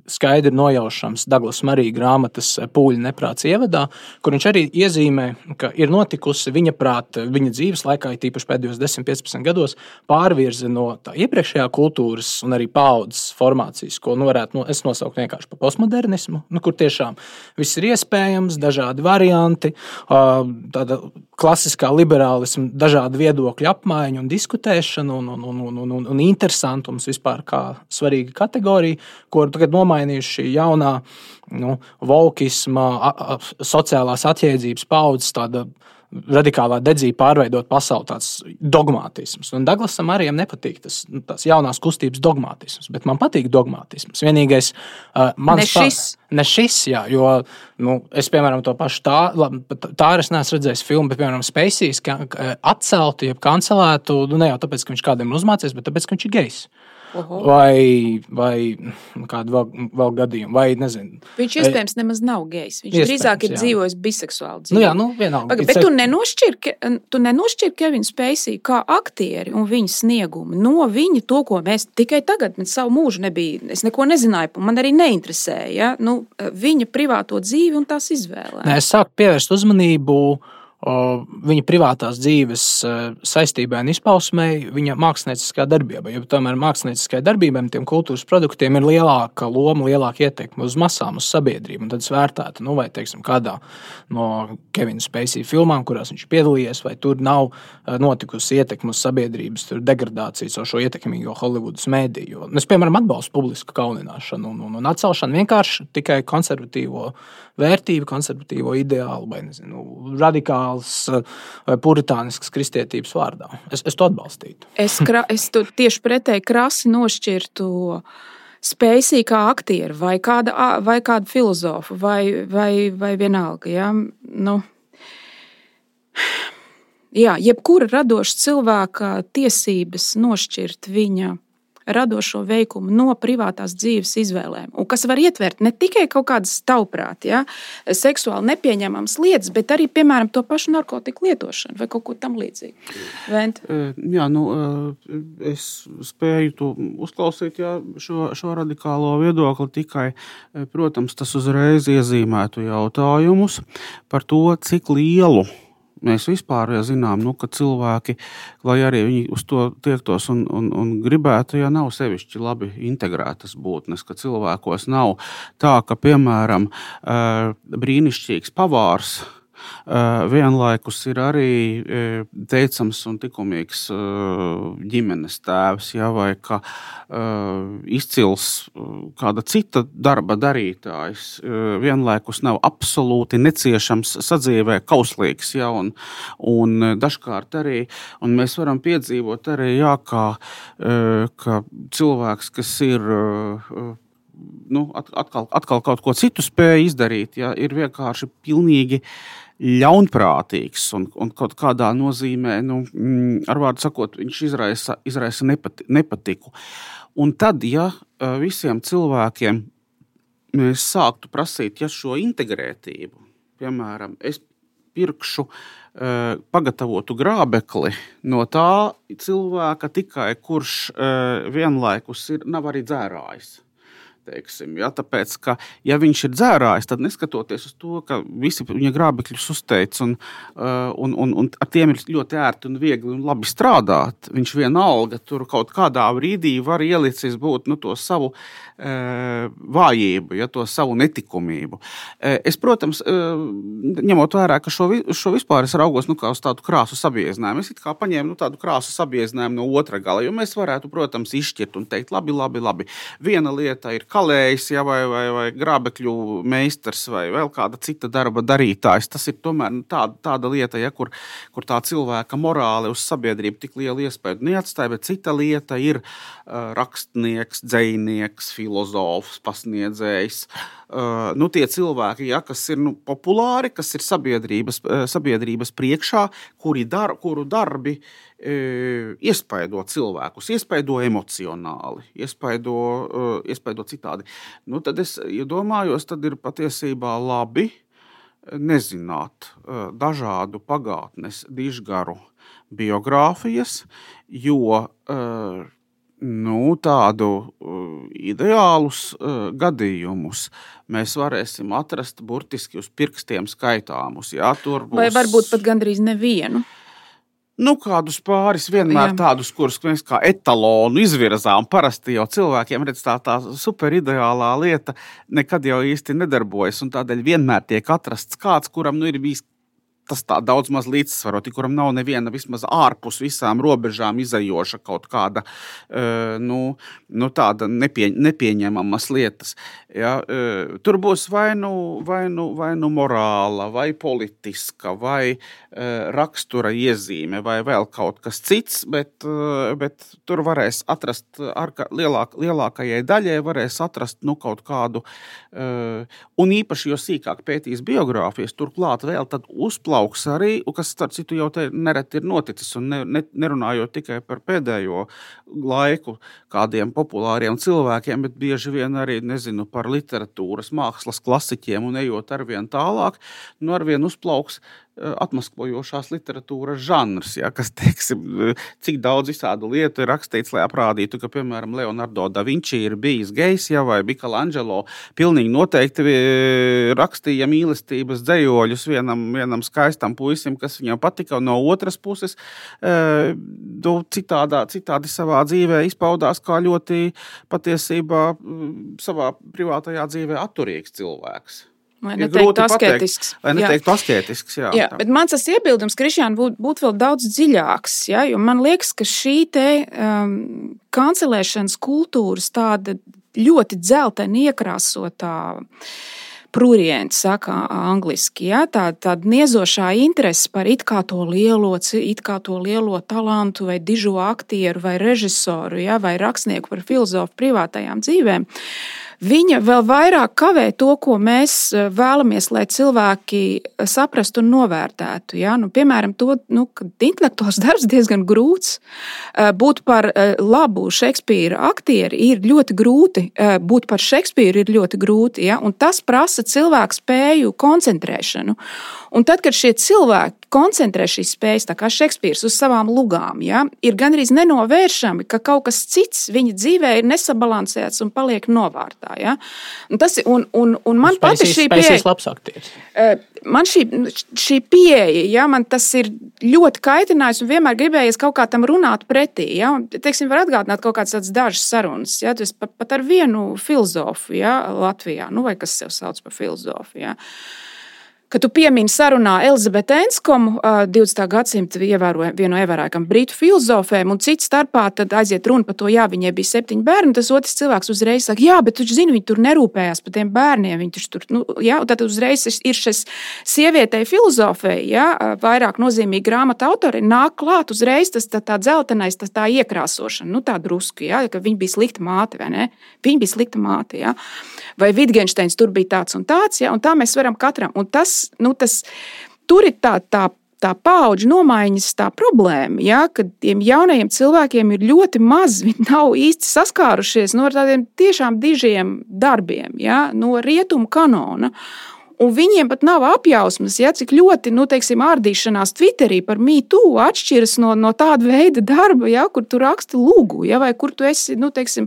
[SPEAKER 2] skaidri nojaušams Douglas Marija grāmatas pūļa neprāts ievadā, kur viņš arī iezīmē, ka ir notikusi viņa prāta, viņa dzīves laikā, tīpaši pēdējos 10, 15 gados, pārvirze no tā iepriekšējā kultūras un arī paudzes formācijas, ko nu, varētu nu, nosaukt vienkārši par postmodernismu, nu, kur tiešām viss ir iespējams, dažādi varianti, tāda klasiskā liberālisma, dažādu viedokļu apmaiņa un diskutēšana un, un, un, un, un, un interesantums vispār kā svarīga kategorija, ko tagad nomainījuši šī jaunā nu, volkisma, sociālās atjēdzības paudzes radikālā dedzība pārveidot pasauli, tāds dogmatisms. Un Daglasam arī nepatīk tas nu, jaunās kustības dogmatisms, bet man patīk dogmatisms. Vienīgais, uh, man
[SPEAKER 1] ne šis.
[SPEAKER 2] Ne šis, jā, jo nu, es, piemēram, to pašu tā, tā es neesmu redzējis filmu, bet, piemēram, Spacīs atceltu, jeb kancelētu, nu, ne jau tāpēc, ka viņš kādam ir uzmācies, bet tāpēc, ka viņš ir gejs. Oho. vai, vai kādu vēl, vēl gadījumu. Vai, nezinu.
[SPEAKER 1] Viņš iespējams nemaz nav gejs. Viņš drīzāk ir jā. dzīvojis biseksuāli.
[SPEAKER 2] Dzīvi. Nu, jā, nu, vienalga.
[SPEAKER 1] Paga, bet tu nenošķir, tu nenošķir Kevinu Spēcī kā aktieri un viņa sniegumu no viņa to, ko mēs tikai tagad, mēs savu mūžu nebija, es neko nezināju, man arī neinteresēja, ja? nu, viņa privāto dzīvi un tās izvēlē.
[SPEAKER 2] Nē, es sāku pievērst uzmanību viņa privātās dzīves e, saistībai un izpausmei, viņa mākslinieckā darbībai. Jo tomēr mākslinieckai darbībai, tiem kultūras produktiem ir lielāka loma, lielāka ietekme uz masām, uz sabiedrību. Tad es vērtētu, nu, vai teiksim, kādā no Kevina Spacey filmām, kurās viņš piedalījies, vai tur nav e, notikusi ietekme uz sabiedrības degradāciju ar šo ietekmīgo Holivudas mēdīju. Es, piemēram, atbalstu publisku kaunināšanu un, un, un atcelšanu vienkārši tikai konservatīvo vērtību, konservatīvo ideālu vai nezinu, vai eh, puritānisks kristietības vārdā. Es, es to atbalstītu.
[SPEAKER 1] Es, kra, es to tieši pretēji krasi nošķirtu. Spēcīgi kā aktieri, vai kāda, vai kāda filozofa, vai, vai, vai vienalga. Ja? Nu, jā, jebkura radoša cilvēka tiesības nošķirt viņa radošo veikumu no privātās dzīves izvēlēm. Un kas var ietvert ne tikai kaut kādas tavuprāt, ja, seksuāli nepieņemamas lietas, bet arī, piemēram, to pašu narkotiku lietošanu vai kaut ko tamlīdzīgu.
[SPEAKER 3] Jā, nu, es spēju uzklausīt, jā, šo, šo radikālo viedokli tikai, protams, tas uzreiz iezīmētu jautājumus par to, cik lielu Mēs vispār ja zinām, nu, ka cilvēki, lai arī viņi uz to tiektos un, un, un gribētu, ja nav sevišķi labi integrētas būtnes, ka cilvēkos nav tā, ka, piemēram, brīnišķīgs pavārs Eh, vienlaikus ir arī eh, teicams un likumīgs eh, ģimenes tēvs, ja, vai ka izcils kāda cita darba darītājs, vienlaikus nav absolūti neciešams sadzīvē, kauslīgs. Ja, un, un dažkārt arī un mēs varam piedzīvot arī, jā, kā, ka cilvēks, kas ir nu, atkal, atkal kaut ko citu spēja izdarīt, ja, ir vienkārši pilnīgi ļaunprātīgs un, un kaut kādā nozīmē, nu, mm, ar vārdu sakot, viņš izraisa, izraisa nepati, nepatiku. Un tad, ja visiem cilvēkiem mēs sāktu prasīt ja šo integrētību, piemēram, es pirkšu uh, pagatavotu grābekli no tā cilvēka tikai, kurš uh, vienlaikus ir, nav arī dzērājis. Teiksim, ja, tāpēc, ka, ja viņš ir dzērājis, tad neskatoties uz to, ka visi viņa grābekļus uzteic un, uh, un, un, un ar tiem ir ļoti ērti un viegli un labi strādāt, viņš vienalga tur kaut kādā brīdī var ielicis būt nu, to savu uh, vājību, ja, to savu netikumību. Uh, es, protams, ņemot vērā, ka šo, šo vispār es raugos nu, uz tādu krāsu sabiezinājumu, es kā paņēmu nu, tādu krāsu sabiezinājumu no otra gala, jo mēs varētu, protams, izšķirt un teikt, labi, labi, labi. Viena lieta ir kā kalējs, ja, vai, vai, vai grābekļu meistars, vai vēl kāda cita darba darītājs. Tas ir tomēr nu, tāda, tāda lieta, ja, kur, kur tā cilvēka morāli uz sabiedrību tik lielu iespēju neatstāja, bet cita lieta ir uh, rakstnieks, dzinieks, filozofs, pasniedzējs. Uh, nu, tie cilvēki, ja, kas ir nu, populāri, kas ir sabiedrības, sabiedrības priekšā, kuri dar, kuru darbi uh, iespaido cilvēkus, iespaido emocionāli, iespaido, iespaido citādi. Nu, tad es iedomājos, tad ir patiesībā labi nezināt dažādu pagātnes dižgaru biogrāfijas, jo nu, tādu ideālus gadījumus mēs varēsim atrast burtiski uz pirkstiem skaitāmus. Jā, būs...
[SPEAKER 1] Vai varbūt pat gandrīz nevienu.
[SPEAKER 3] Nu, kādus pāris vienmēr Jā. tādus, kurus mēs kā etalonu izvirzām. Parasti jau cilvēkiem redz, tā, tā superideālā lieta nekad jau īsti nedarbojas. Tādēļ vienmēr tiek atrasts kāds, kuram nu, ir bijis tas tā daudz maz līdzsvaroti, kuram nav neviena vismaz ārpus visām robežām izējoša kaut kāda nu, nu, tāda nepie, nepieņemamas lietas. Ja, tur būs vai nu, vai, nu, vai nu morāla, vai politiska, vai rakstura iezīme, vai vēl kaut kas cits, bet, bet tur varēs atrast, lielāk, lielākajai daļai varēs atrast nu, kaut kādu, un īpaši, jo sīkāk pētīs biogrāfijas, turklāt vēl uzplaukt uzplauks arī, kas, starp citu, jau te nereti ir noticis. Un ne, ne, nerunājot tikai par pēdējo laiku, kādiem populāriem cilvēkiem, bet bieži vien arī nezinu, par literatūras, mākslas klasiķiem un ejot ar vien tālāk, nu ar vien uzplauks Eh, atmaskojošās literatūras žanrs, ja, kas, teiksim, eh, cik daudz visādu lietu ir rakstīts, lai apraudītu, ka, piemēram, Leonardo da Vinci ir bijis gejs, ja, vai Michelangelo pilnīgi noteikti eh, rakstīja mīlestības dzējoļus vienam, vienam skaistam puisim, kas viņam patika, no otras puses, nu, citādā, citādi savā dzīvē izpaudās kā ļoti patiesībā mm, savā privātajā dzīvē atturīgs cilvēks.
[SPEAKER 1] Lai neteiktu asketisks.
[SPEAKER 3] Lai neteiktu asketisks, jā.
[SPEAKER 1] jā. Bet mans tas iebildums, Krišjān, būtu būt vēl daudz dziļāks, jā, jo man liekas, ka šī te um, kancelēšanas kultūras tāda ļoti dzelteni iekrāsotā prūriens, saka angliski, ja, tā, tāda niezošā interese par it kā to lielo, it kā to lielo talantu vai dižo aktieru vai režisoru, ja, vai rakstnieku par filozofu privātajām dzīvēm viņa vēl vairāk kavē to, ko mēs eh, vēlamies, lai cilvēki eh, saprastu un novērtētu. Ja? Nu, piemēram, to, nu, ka intelektuāls darbs diezgan grūts. Eh, būt par labu Šekspīra aktieri ir ļoti grūti, būt par Šekspīru ir ļoti grūti, ja? tas prasa cilvēku spēju koncentrēšanu. Un tad, kad šie cilvēki koncentrē šīs spējas, kā Šekspīrs uz savām lugām, ja, ir gandrīz nenovēršami, ka kaut kas cits viņa dzīvē ir nesabalansēts un paliek novārtā. Ja. Un tas, un, un, un man patīk šī pieeja. Man šī, šī pieeja, ja, man tas ir ļoti kaitinājis un vienmēr gribējies kaut kā tam runāt pretī. Ja. Teiksim, var atgādināt kaut kādas dažas sarunas. Ja. Pat, pat ar vienu filozofu ja, Latvijā, nu, vai kas sev sauc par filozofu. Ja ka tu piemini sarunā Elizabeti Enskomu, 20. gadsimta ievēroja, vienu no ievērojamākajām britu filozofēm, un cits starpā aiziet runa par to, jā, viņai bija septiņi bērni. Tas otrs cilvēks uzreiz saka, jā, bet viņš zina, viņi tur nerūpējās par tiem bērniem. Viņi tur, nu, jā, tad uzreiz ir šis sievietei filozofei, jā, vairāk nozīmīgi grāmatu autori, nāk klāt uzreiz tas tā, tā dzeltenais, tas tā iekrāsošana, nu tā drusku, jā, ka viņa bija slikta māte, vai ne? Viņa bija slikta māte, jā. Vai Vitgensteins tur bija tāds un tāds, jā, un tā mēs varam katram. Un tas nu, tas, tur ir tā, tā tā paudžu nomaiņas tā problēma, ja, ka tiem jaunajiem cilvēkiem ir ļoti maz, viņi nav īsti saskārušies no tādiem tiešām dižiem darbiem, ja, no rietumu kanona. Un viņiem pat nav apjausmas, ja, cik ļoti nu, teiksim, ārdīšanās Twitterī par mītu atšķiras no, no tāda veida darba, ja, kur tu raksti lūgu, ja, vai kur tu esi nu, teiksim,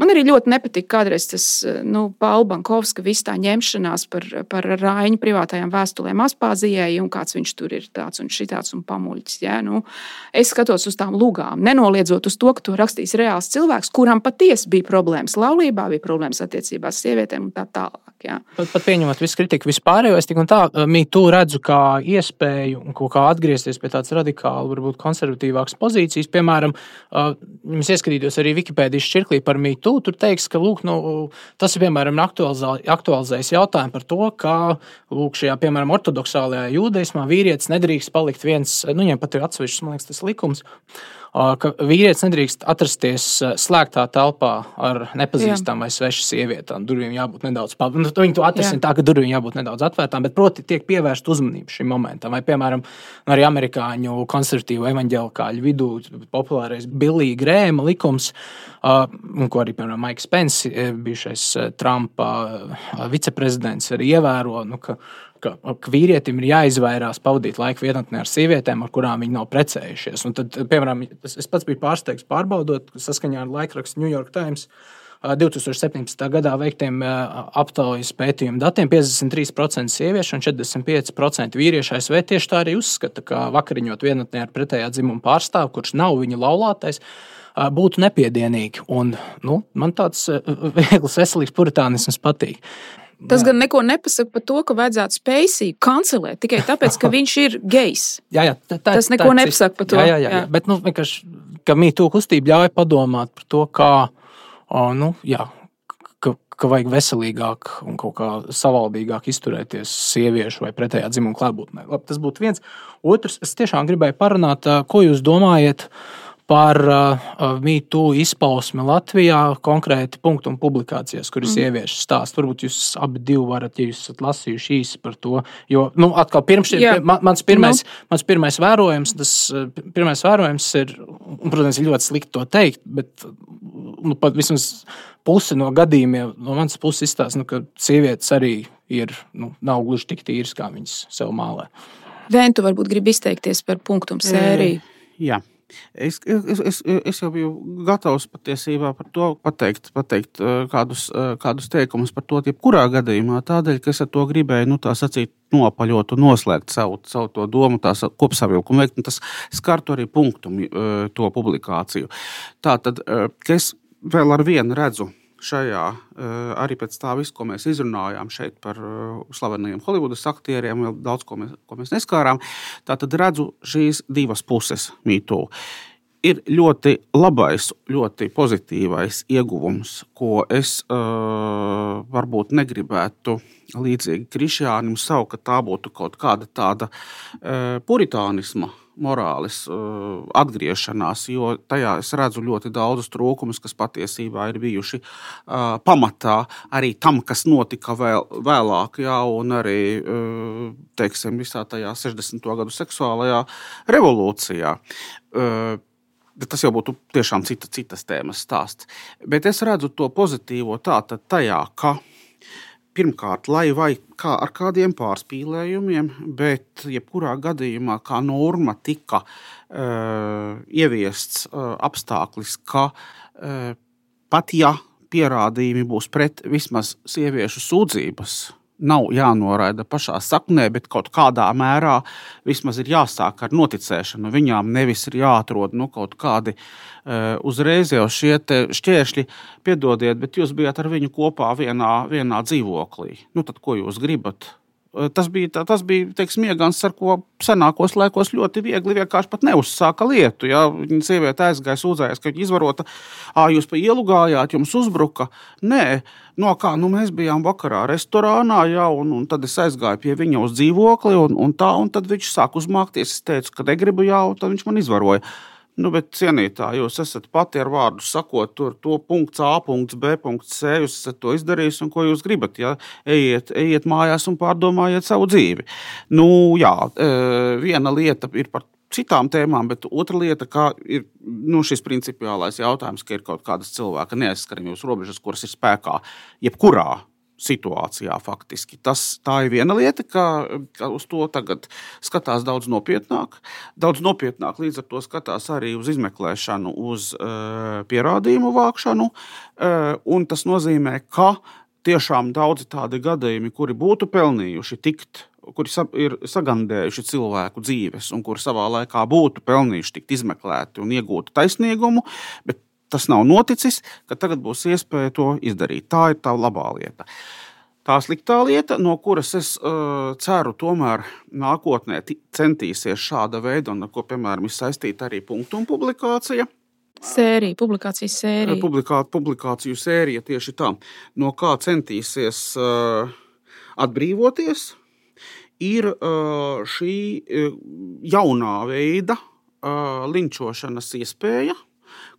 [SPEAKER 1] Man arī ļoti nepatīk kādreiz tas nu, Paula Bankovska viss tā ņemšanās par, par Rāņu privātajām vēstulēm Aspāzijai, un kāds viņš tur ir tāds un šitāds un pamuļķis. Ja? Nu, es skatos uz tām lugām, nenoliedzot uz to, ka to rakstīs reāls cilvēks, kuram patiesi bija problēmas laulībā, bija problēmas attiecībās ar sievietēm un tā tālāk. Ja.
[SPEAKER 2] Pat, pat pieņemot visu kritiku, vispārējo es tik un tā mītu redzu kā iespēju un kā atgriezties pie tādas radikāli, varbūt konservatīvākas pozīcijas. Piemēram, es ieskatījos arī Wikipēdijas čirklī par mītu mītū, tur teiks, ka lūk, nu, tas ir piemēram aktualizē, aktualizējis jautājumu par to, kā lūk, šajā, piemēram, ortodoksālajā jūdaismā vīrietis nedrīkst palikt viens, nu, viņam pat ir atsevišķs, man liekas, tas likums ka vīrietis nedrīkst atrasties slēgtā telpā ar nepazīstamu vai svešu sievieti. Durvīm jābūt nedaudz pavērtām. Nu, viņi to atrisina tā, ka durvīm jābūt nedaudz atvērtām, bet proti tiek pievērsta uzmanība šim momentam. Vai, piemēram, arī amerikāņu konservatīvu evaņģēlikāļu vidū populārais Billija Grēma likums, ko arī, piemēram, Maiks Pence, bijušais Trumpa viceprezidents, arī ievēro. Nu, ka, ka, ka vīrietim ir jāizvairās pavadīt laiku vienatnē ar sievietēm, ar kurām viņi nav precējušies. Un tad, piemēram, es pats biju pārsteigts pārbaudot, saskaņā ar laikrakstu New York Times. 2017. gadā veiktiem aptaujas pētījumu datiem 53% sieviešu un 45% vīriešu ASV tieši tā arī uzskata, ka vakariņot vienatnē ar pretējā dzimuma pārstāvu, kurš nav viņa laulātais, būtu nepiedienīgi. Un, nu, man tāds viegls, veselīgs puritānisms patīk.
[SPEAKER 1] Tas gan neko nepasaka par to, ka vajadzētu spēcīgi kancelēt tikai tāpēc, ka viņš ir gejs.
[SPEAKER 2] Jā, jā, tā,
[SPEAKER 1] tā, Tas neko tā, nepasaka par to.
[SPEAKER 2] Jā, jā, jā, jā. bet nu, vienkārši, ka mītū kustība ļauj padomāt par to, kā, nu, jā, ka, ka vajag veselīgāk un kaut kā savaldīgāk izturēties sieviešu vai pretējā dzimuma klātbūtnē. Tas būtu viens. Otrs, es tiešām gribēju parunāt, ko jūs domājat par uh, mītu izpausmi Latvijā, konkrēti punktu un publikācijas, kuras mm. ievieš stāstu. Varbūt jūs abi divi varat, ja jūs esat lasījuši īsi par to. Jo, nu, atkal, pirms, yeah. man, mans, pirmais, no. mans pirmais vērojums, tas pirmais vērojums ir, un, protams, ir ļoti slikti to teikt, bet nu, pat vismaz puse no gadījumiem no manas puses izstāsta, nu, ka sievietes arī ir, nu, nav gluži tik tīras, kā viņas sev mālē.
[SPEAKER 1] Vēntu varbūt grib izteikties par punktu sēriju.
[SPEAKER 3] E, jā. Es, es, es, es jau biju gatavs patiesībā par to pateikt, pateikt eh, kādus, eh, kādus teikumus par to, jebkurā gadījumā, tādēļ, ka es ar to gribēju, nu, tā sacīt, nopaļot un noslēgt savu, savu to domu, tās kopsavilkumu veikt, un tas skartu arī punktu eh, to publikāciju. Tā tad, ka es vēl ar vienu redzu šajā, arī pēc tā visu, ko mēs izrunājām šeit par slavenajiem Holivudas aktieriem, vēl daudz ko mēs, ko mēs neskārām, tad redzu šīs divas puses mītū. Ir ļoti labais, ļoti pozitīvais ieguvums, ko es uh, varbūt negribētu līdzīgi Krišjānam saukt, ka tā būtu kaut kāda tāda uh, puritānisma morāles uh, atgriešanās, jo tajā es redzu ļoti daudzus trūkumus, kas patiesībā ir bijuši uh, pamatā arī tam, kas notika vēl, vēlāk, jā, un arī uh, teiksim, visā tajā 60. gadu seksuālajā revolūcijā. Uh, Tas jau būtu tiešām cita, citas tēmas stāsts. Bet es redzu to pozitīvo tādā tajā, ka pirmkārt, lai vai kā ar kādiem pārspīlējumiem, bet jebkurā gadījumā kā norma tika uh, ieviests uh, apstākļis, ka uh, pat ja pierādījumi būs pret vismaz sieviešu sūdzības, nav jānoraida pašā saknē, bet kaut kādā mērā vismaz ir jāsāk ar noticēšanu. Viņām nevis ir jāatrod nu, kaut kādi uh, uzreiz jau šie šķēršļi, piedodiet, bet jūs bijat ar viņu kopā vienā, vienā dzīvoklī. Nu, tad ko jūs gribat? Eh, tas bija, tas bija teiksim, iegans, ar ko senākos laikos ļoti viegli vienkārši neuzsāka lietu. Ja viņa sieviete aizgāja, sūdzējās, ka viņa izvarota, ah, jūs pa ielu gājāt, jums uzbruka. Nē, no kā nu, mēs bijām vakarā restorānā, ja, un, un tad es aizgāju pie viņa uz dzīvokli, un, un tā, un tad viņš sāk uzmākties. Es teicu, ka negribu jau, tad viņš man izvaroja. Nu, bet, cienītā, jūs esat pati ar vārdu sakot, tur to punkts A, punkts B, punkts C. Jūs esat to izdarījis, un ko jūs gribat? Ja? Ejiet, ejiet mājās un pārdomājiet savu dzīvi. Nu, jā, e, viena lieta ir par citām tēmām, bet otra lieta ir nu, šis principiālais jautājums, ka ir kaut kādas cilvēka neaizskaramības robežas, kuras ir spēkā jebkurā situācijā. Faktiski. Tas, tā ir viena lieta, ka, ka uz to tagad skatās daudz nopietnāk. Daudz nopietnāk līdz ar to skatās arī uz izmeklēšanu, uz uh, pierādījumu vākšanu. Uh, tas nozīmē, ka tiešām daudzi tādi gadījumi, kuri būtu pelnījuši tikt kuri ir sagandējuši cilvēku dzīves, un kuri savā laikā būtu pelnījuši tikt izmeklēti un iegūt taisnīgumu, bet tas nav noticis, ka tagad būs iespēja to izdarīt. Tā ir tā labā lieta. Tā sliktā lieta, no kuras es uh, ceru, tomēr nākotnē centīsies šāda veida, un ar ko, piemēram, ir saistīta arī punktu un publikācija,
[SPEAKER 1] Sērija, publikācijas sērija.
[SPEAKER 3] Publikā, publikāciju sērija tieši tā, no kā centīsies uh, atbrīvoties, ir uh, šī uh, jaunā veida uh, linčošanas iespēja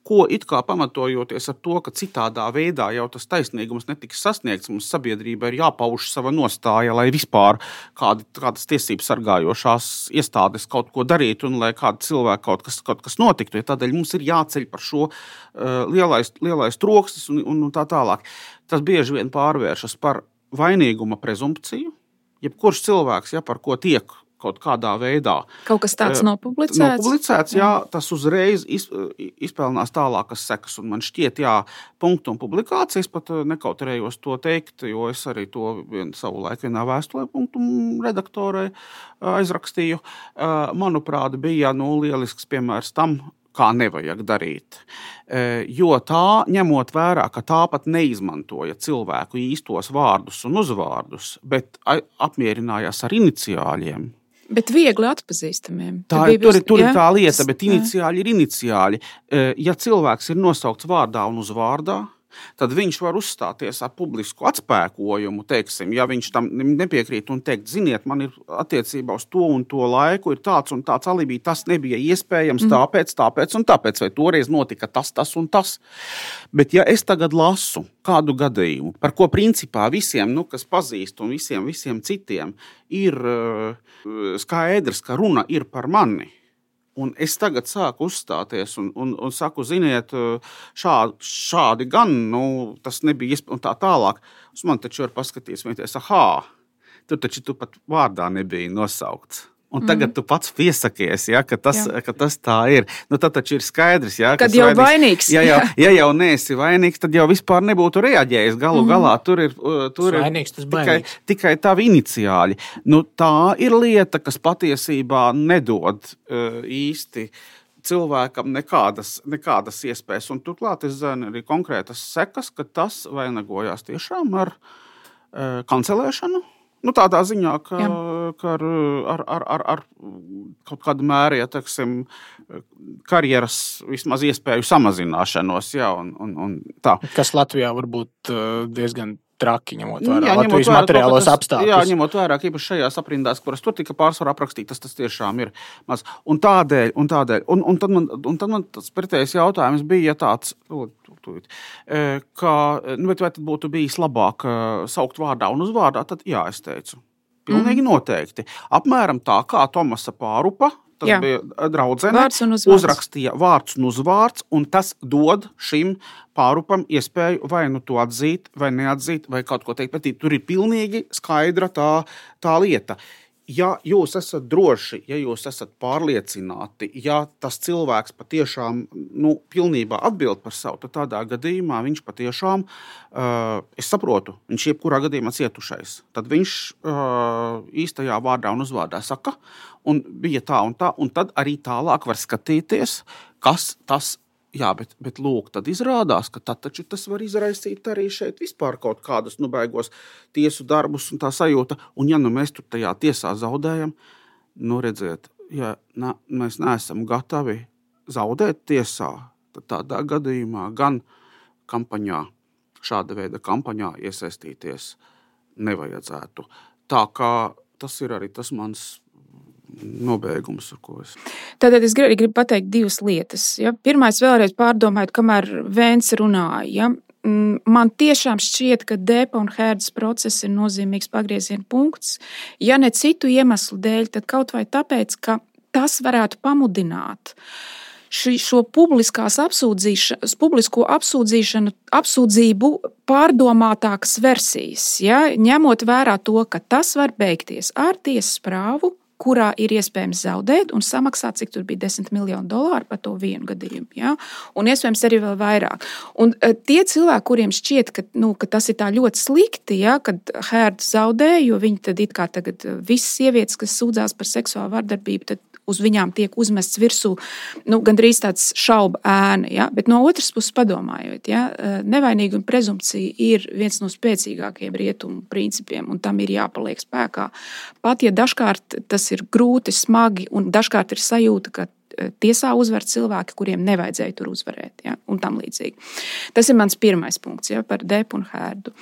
[SPEAKER 3] ko it kā pamatojoties ar to, ka citādā veidā jau tas taisnīgums netiks sasniegts, mums sabiedrība ir jāpauž sava nostāja, lai vispār kādi, kādas tiesības sargājošās iestādes kaut ko darītu un lai kāda cilvēka kaut kas, kaut kas notiktu. Ja tādēļ mums ir jāceļ par šo uh, lielais, lielais troksnis un, un, un tā tālāk. Tas bieži vien pārvēršas par vainīguma prezumpciju. Jebkurš cilvēks, ja par ko tiek kaut kādā veidā.
[SPEAKER 1] Kaut kas tāds nopublicēts.
[SPEAKER 3] Nopublicēts, jā, tas uzreiz iz, izpelnās tālākas sekas. Un man šķiet, jā, punktu un publikācijas pat nekautrējos to teikt, jo es arī to vien, savu laiku vienā vēstulē punktu redaktorai aizrakstīju. Manuprāt, bija nu, lielisks piemērs tam, kā nevajag darīt. Jo tā, ņemot vērā, ka tā pat neizmantoja cilvēku īstos vārdus un uzvārdus, bet apmierinājās ar iniciāļiem,
[SPEAKER 1] Bet viegli atpazīstamiem.
[SPEAKER 3] Tā, tur, tur, tur ir tā lieta, bet iniciāļi ir iniciāļi. Ja cilvēks ir nosaukts vārdā un uzvārdā, tad viņš var uzstāties ar publisku atspēkojumu. Teiksim, ja viņš tam nepiekrīt un teikt, ziniet, man ir attiecībā uz to un to laiku, ir tāds un tāds alibi, tas nebija iespējams, mm. tāpēc, tāpēc un tāpēc, vai toreiz notika tas, tas un tas. Bet, ja es tagad lasu kādu gadījumu, par ko principā visiem, nu, kas pazīst, un visiem, visiem citiem, ir uh, skaidrs, ka runa ir par mani Un es tagad sāku uzstāties un, un, un saku, ziniet, šādi, šādi gan, nu, tas nebija iespējams, un tā tālāk. Uz mani taču var paskatīties, ah, tur taču tu pat vārdā nebija nosaukts. Un tagad mm. tu pats piesakies, ja, ka, tas, jā. ka tas tā ir. Nu, tad taču ir skaidrs, ja,
[SPEAKER 1] ka jau vainīgs.
[SPEAKER 3] Ja jau, ja jau neesi vainīgs, tad jau vispār nebūtu reaģējis. Galu mm. galā tur ir, uh, tur ir
[SPEAKER 2] vainīgs,
[SPEAKER 3] tikai, tikai tavi iniciāļi. Nu, tā ir lieta, kas patiesībā nedod uh, īsti cilvēkam nekādas, nekādas iespējas. Un turklāt es zinu arī konkrētas sekas, ka tas vainagojās tiešām ar uh, kancelēšanu Nu, tādā ziņā, ka, Jā. ka ar, ar, ar, ar, ar kaut kādu mēru, ja teiksim, karjeras vismaz iespēju samazināšanos. Jā, un, un, un tā.
[SPEAKER 2] Kas Latvijā var būt diezgan traki, ņemot vērā jā, ņemot vērā materiālos tas, apstākļus.
[SPEAKER 3] Jā, ņemot vērā, ka īpaši šajās aprindās, kuras tur tika pārsvarā aprakstītas, tas tiešām ir maz. Un tādēļ, un tādēļ, un, un tad man, un tad man tas pretējais jautājums bija ja tāds, ka, nu, vai tad būtu bijis labāk saukt vārdā un uzvārdā, tad jā, es teicu. Pilnīgi mm. noteikti. Apmēram tā kā Tomasa Pārupa tas Jā. bija draudzene, uzrakstīja vārds un uzvārds, un tas dod šim pārupam iespēju vai nu to atzīt, vai neatzīt, vai kaut ko teikt pretī. Tur ir pilnīgi skaidra tā, tā lieta ja jūs esat droši, ja jūs esat pārliecināti, ja tas cilvēks patiešām nu, pilnībā atbild par savu, tad tādā gadījumā viņš patiešām, uh, es saprotu, viņš jebkurā gadījumā cietušais. Tad viņš uh, īstajā vārdā un uzvārdā saka, un bija tā un tā, un tad arī tālāk var skatīties, kas tas Jā, bet, bet lūk, tad izrādās, ka tad tas var izraisīt arī šeit vispār kaut kādus nu, beigos tiesu darbus un tā sajūta. Un, ja nu mēs tur tajā tiesā zaudējam, nu redziet, ja ne, mēs neesam gatavi zaudēt tiesā, tad tādā gadījumā gan kampaņā, šāda veida kampaņā iesaistīties nevajadzētu. Tā kā tas ir arī tas mans nobeigums.
[SPEAKER 1] Tātad es gribu, gribu pateikt divas lietas. Ja? Pirmā, vēlreiz pārdomājot, kamēr Vēns runāja. Ja? Mm, man tiešām šķiet, ka depa un hērdas process ir nozīmīgs pagrieziena punkts. Ja ne citu iemeslu dēļ, tad kaut vai tāpēc, ka tas varētu pamudināt ši, šo apsūdzīšanu, publisko apsūdzīšanu, apsūdzību pārdomātākas versijas, ja, ņemot vērā to, ka tas var beigties ar tiesas prāvu, kurā ir iespējams zaudēt un samaksāt, cik tur bija 10 miljonu dolāru par to vienu gadījumu. Ja? Un iespējams arī vēl vairāk. Un e, tie cilvēki, kuriem šķiet, ka, nu, ka tas ir ļoti slikti, ja, kad Hērta zaudē, jo viņi tad it kā tagad e, visas sievietes, kas sūdzās par seksuālu vardarbību, tad uz viņām tiek uzmests virsū nu, gandrīz tāds šaubu ēna. Ja? Bet no otras puses, padomājot, ja? nevainīguma prezumpcija ir viens no spēcīgākajiem rietumu principiem, un tam ir jāpaliek spēkā. Pat ja dažkārt tas ir grūti, smagi, un dažkārt ir sajūta, ka tiesā uzvar cilvēki, kuriem nevajadzēja tur uzvarēt. Ja, un tam līdzīgi. Tas ir mans pirmais punkts ja, par depu un hērdu.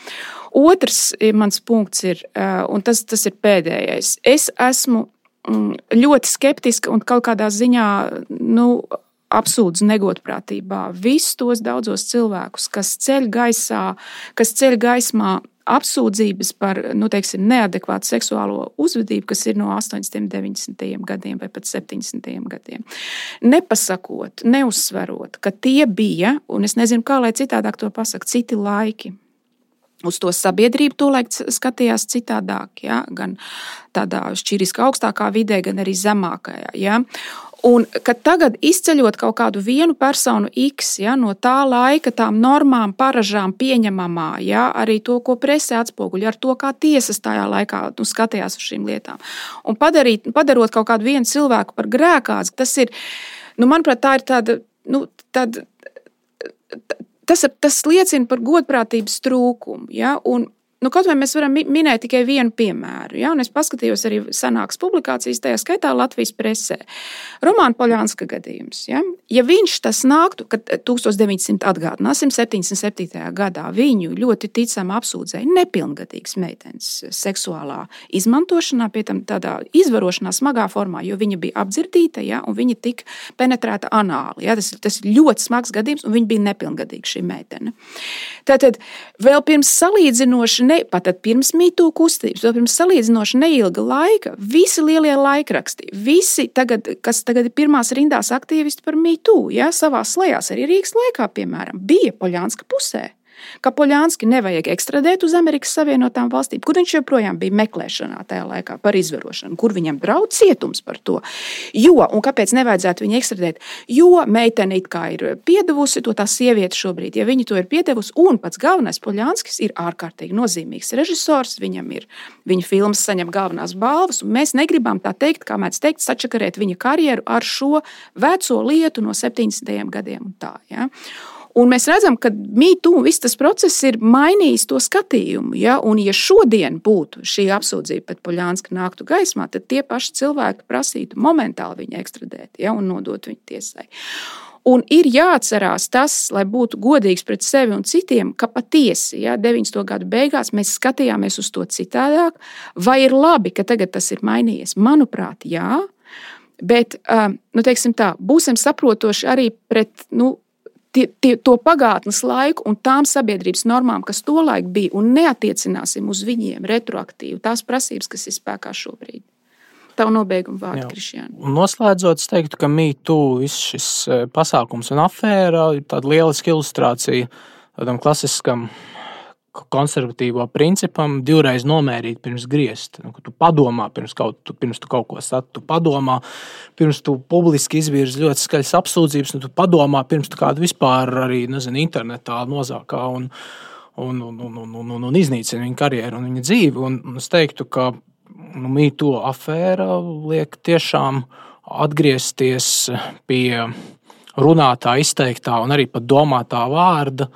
[SPEAKER 1] Otrs mans punkts ir, un tas, tas ir pēdējais. Es esmu ļoti skeptiska un kaut kādā ziņā. Nu, apsūdz negodprātībā visus tos daudzos cilvēkus, kas ceļ gaisā, kas ceļ gaismā apsūdzības par nu, teiksim, neadekvātu seksuālo uzvedību, kas ir no 80, 90 gadiem vai pat 70 gadiem. Nepasakot, neuzsverot, ka tie bija, un es nezinu, kā lai citādāk to pasaktu, citi laiki. Uz to sabiedrību tolaik skatījās citādāk, ja? gan tādā šķīriskā augstākā vidē, gan arī zemākajā. Ja? Un tagad izceļot kaut kādu vienu personu X ja, no tā laika, tām normām, paražām pieņemamā, ja, arī to, ko presē atspoguļo, ar to, kā tiesas tajā laikā nu, skatījās uz šīm lietām. Un padarīt, padarot kaut kādu vienu cilvēku par grēkādu, tas ir, nu, manuprāt, tā ir tāda. Nu, tāda Tas, tas liecina par godprātības trūkumu. Ja? Un Nu, kaut vai mēs varam minēt tikai vienu piemēru. Ja? Un es paskatījos arī senākas publikācijas, tajā skaitā Latvijas presē. Romāna Poļānska gadījums. Ja, ja viņš tas nāktu, kad 1900 atgādināsim, 77. gadā viņu ļoti ticami apsūdzēja nepilngadīgas meitenes seksuālā izmantošanā, pie tam tādā izvarošanā smagā formā, jo viņa bija apdzirdīta ja, un viņa tika penetrēta anāli. Ja? Tas, tas ir ļoti smags gadījums, un viņa bija nepilngadīga šī meitene. Tātad vēl pirms salīdzinoši ne, pat pirms mītū kustības, vēl pirms salīdzinoši neilga laika, visi lielie laikraksti, visi, tagad, kas tagad ir pirmās rindās aktīvisti par mītū, ja, savā slēgās arī Rīgas laikā, piemēram, bija Poļānska pusē ka Poļānski nevajag ekstradēt uz Amerikas Savienotām valstīm, kur viņš joprojām bija meklēšanā tajā laikā par izvarošanu, kur viņam draudz cietums par to. Jo, un kāpēc nevajadzētu viņu ekstradēt? Jo meitene it kā ir piedevusi to tā sieviete šobrīd, ja viņa to ir piedevusi, un pats galvenais Poļānskis ir ārkārtīgi nozīmīgs režisors, viņam ir viņa filmas saņem galvenās balvas, un mēs negribam tā teikt, kā mēdz teikt, sačakarēt viņa karjeru ar šo veco lietu no 70. gadiem un tā. Ja? Un mēs redzam, ka mītū viss tas process ir mainījis to skatījumu. Ja, un, ja šodien būtu šī apsūdzība pret Poļānsku nāktu gaismā, tad tie paši cilvēki prasītu momentāli viņu ekstradēt ja, un nodot viņu tiesai. Un ir jāatcerās tas, lai būtu godīgs pret sevi un citiem, ka patiesi ja, 90. gadu beigās mēs skatījāmies uz to citādāk. Vai ir labi, ka tagad tas ir mainījies? Manuprāt, jā. Bet nu, tā, būsim saprotoši arī pret nu, tie, tie, to pagātnes laiku un tām sabiedrības normām, kas tolaik bija, un neatiecināsim uz viņiem retroaktīvi tās prasības, kas ir spēkā šobrīd. Tavu nobeigumu vārdu, Kristiāna.
[SPEAKER 2] Noslēdzot, es teiktu, ka mītū viss šis e, pasākums un afēra ir tāda lieliska ilustrācija tādam klasiskam konservatīvo principam divreiz nomērīt pirms griezt. Nu, tu padomā, pirms, kaut, tu, pirms tu kaut ko saki, tu padomā, pirms tu publiski izvirzi ļoti skaļas apsūdzības, nu, tu padomā, pirms tu kādu vispār arī nezinu, internetā nozākā un, un, un, un, un, un, un, iznīcina viņa karjeru un viņa dzīvi. Un, un es teiktu, ka nu, mīto afēra liek tiešām atgriezties pie runātā, izteiktā un arī pat domātā vārda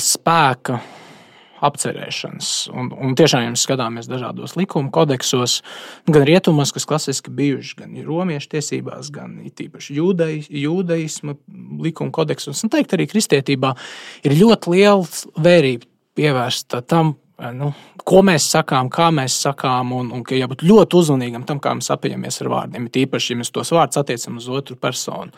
[SPEAKER 2] spēka apcerēšanas. Un, un tiešām, ja mēs skatāmies dažādos likuma kodeksos, gan rietumos, kas klasiski bijuši, gan romiešu tiesībās, gan īpaši jūdei, jūdeisma likuma kodeksos, un teikt arī kristietībā, ir ļoti liela vērība pievērsta tam, nu, ko mēs sakām, kā mēs sakām, un, un ka jābūt ļoti uzmanīgam tam, kā mēs apējamies ar vārdiem. It īpaši, ja mēs tos vārdus attiecam uz otru personu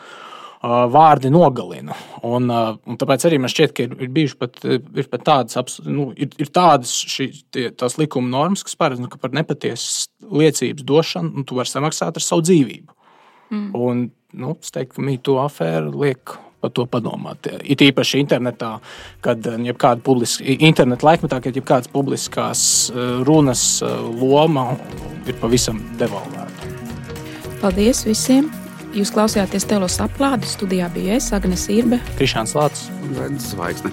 [SPEAKER 2] vārdi nogalina. Un, un tāpēc arī man šķiet, ka ir, ir bijušas pat, ir pat tādas, nu, ir, ir tādas šī, tie, likuma normas, kas paredz, nu, ka par nepatiesas liecības došanu nu, tu vari samaksāt ar savu dzīvību. Mm. Un, nu, es teiktu, ka mītu afēra liek par to padomāt. It īpaši internetā, kad jebkāda publiska, interneta laikmetā, kad jebkādas publiskās runas loma ir pavisam devalvēta.
[SPEAKER 1] Paldies visiem! Jūs klausījāties Telos aplādi. Studijā bija es, Agnēs Irbe,
[SPEAKER 2] Krišāns Lācis
[SPEAKER 3] un Redzes Zvaigzne.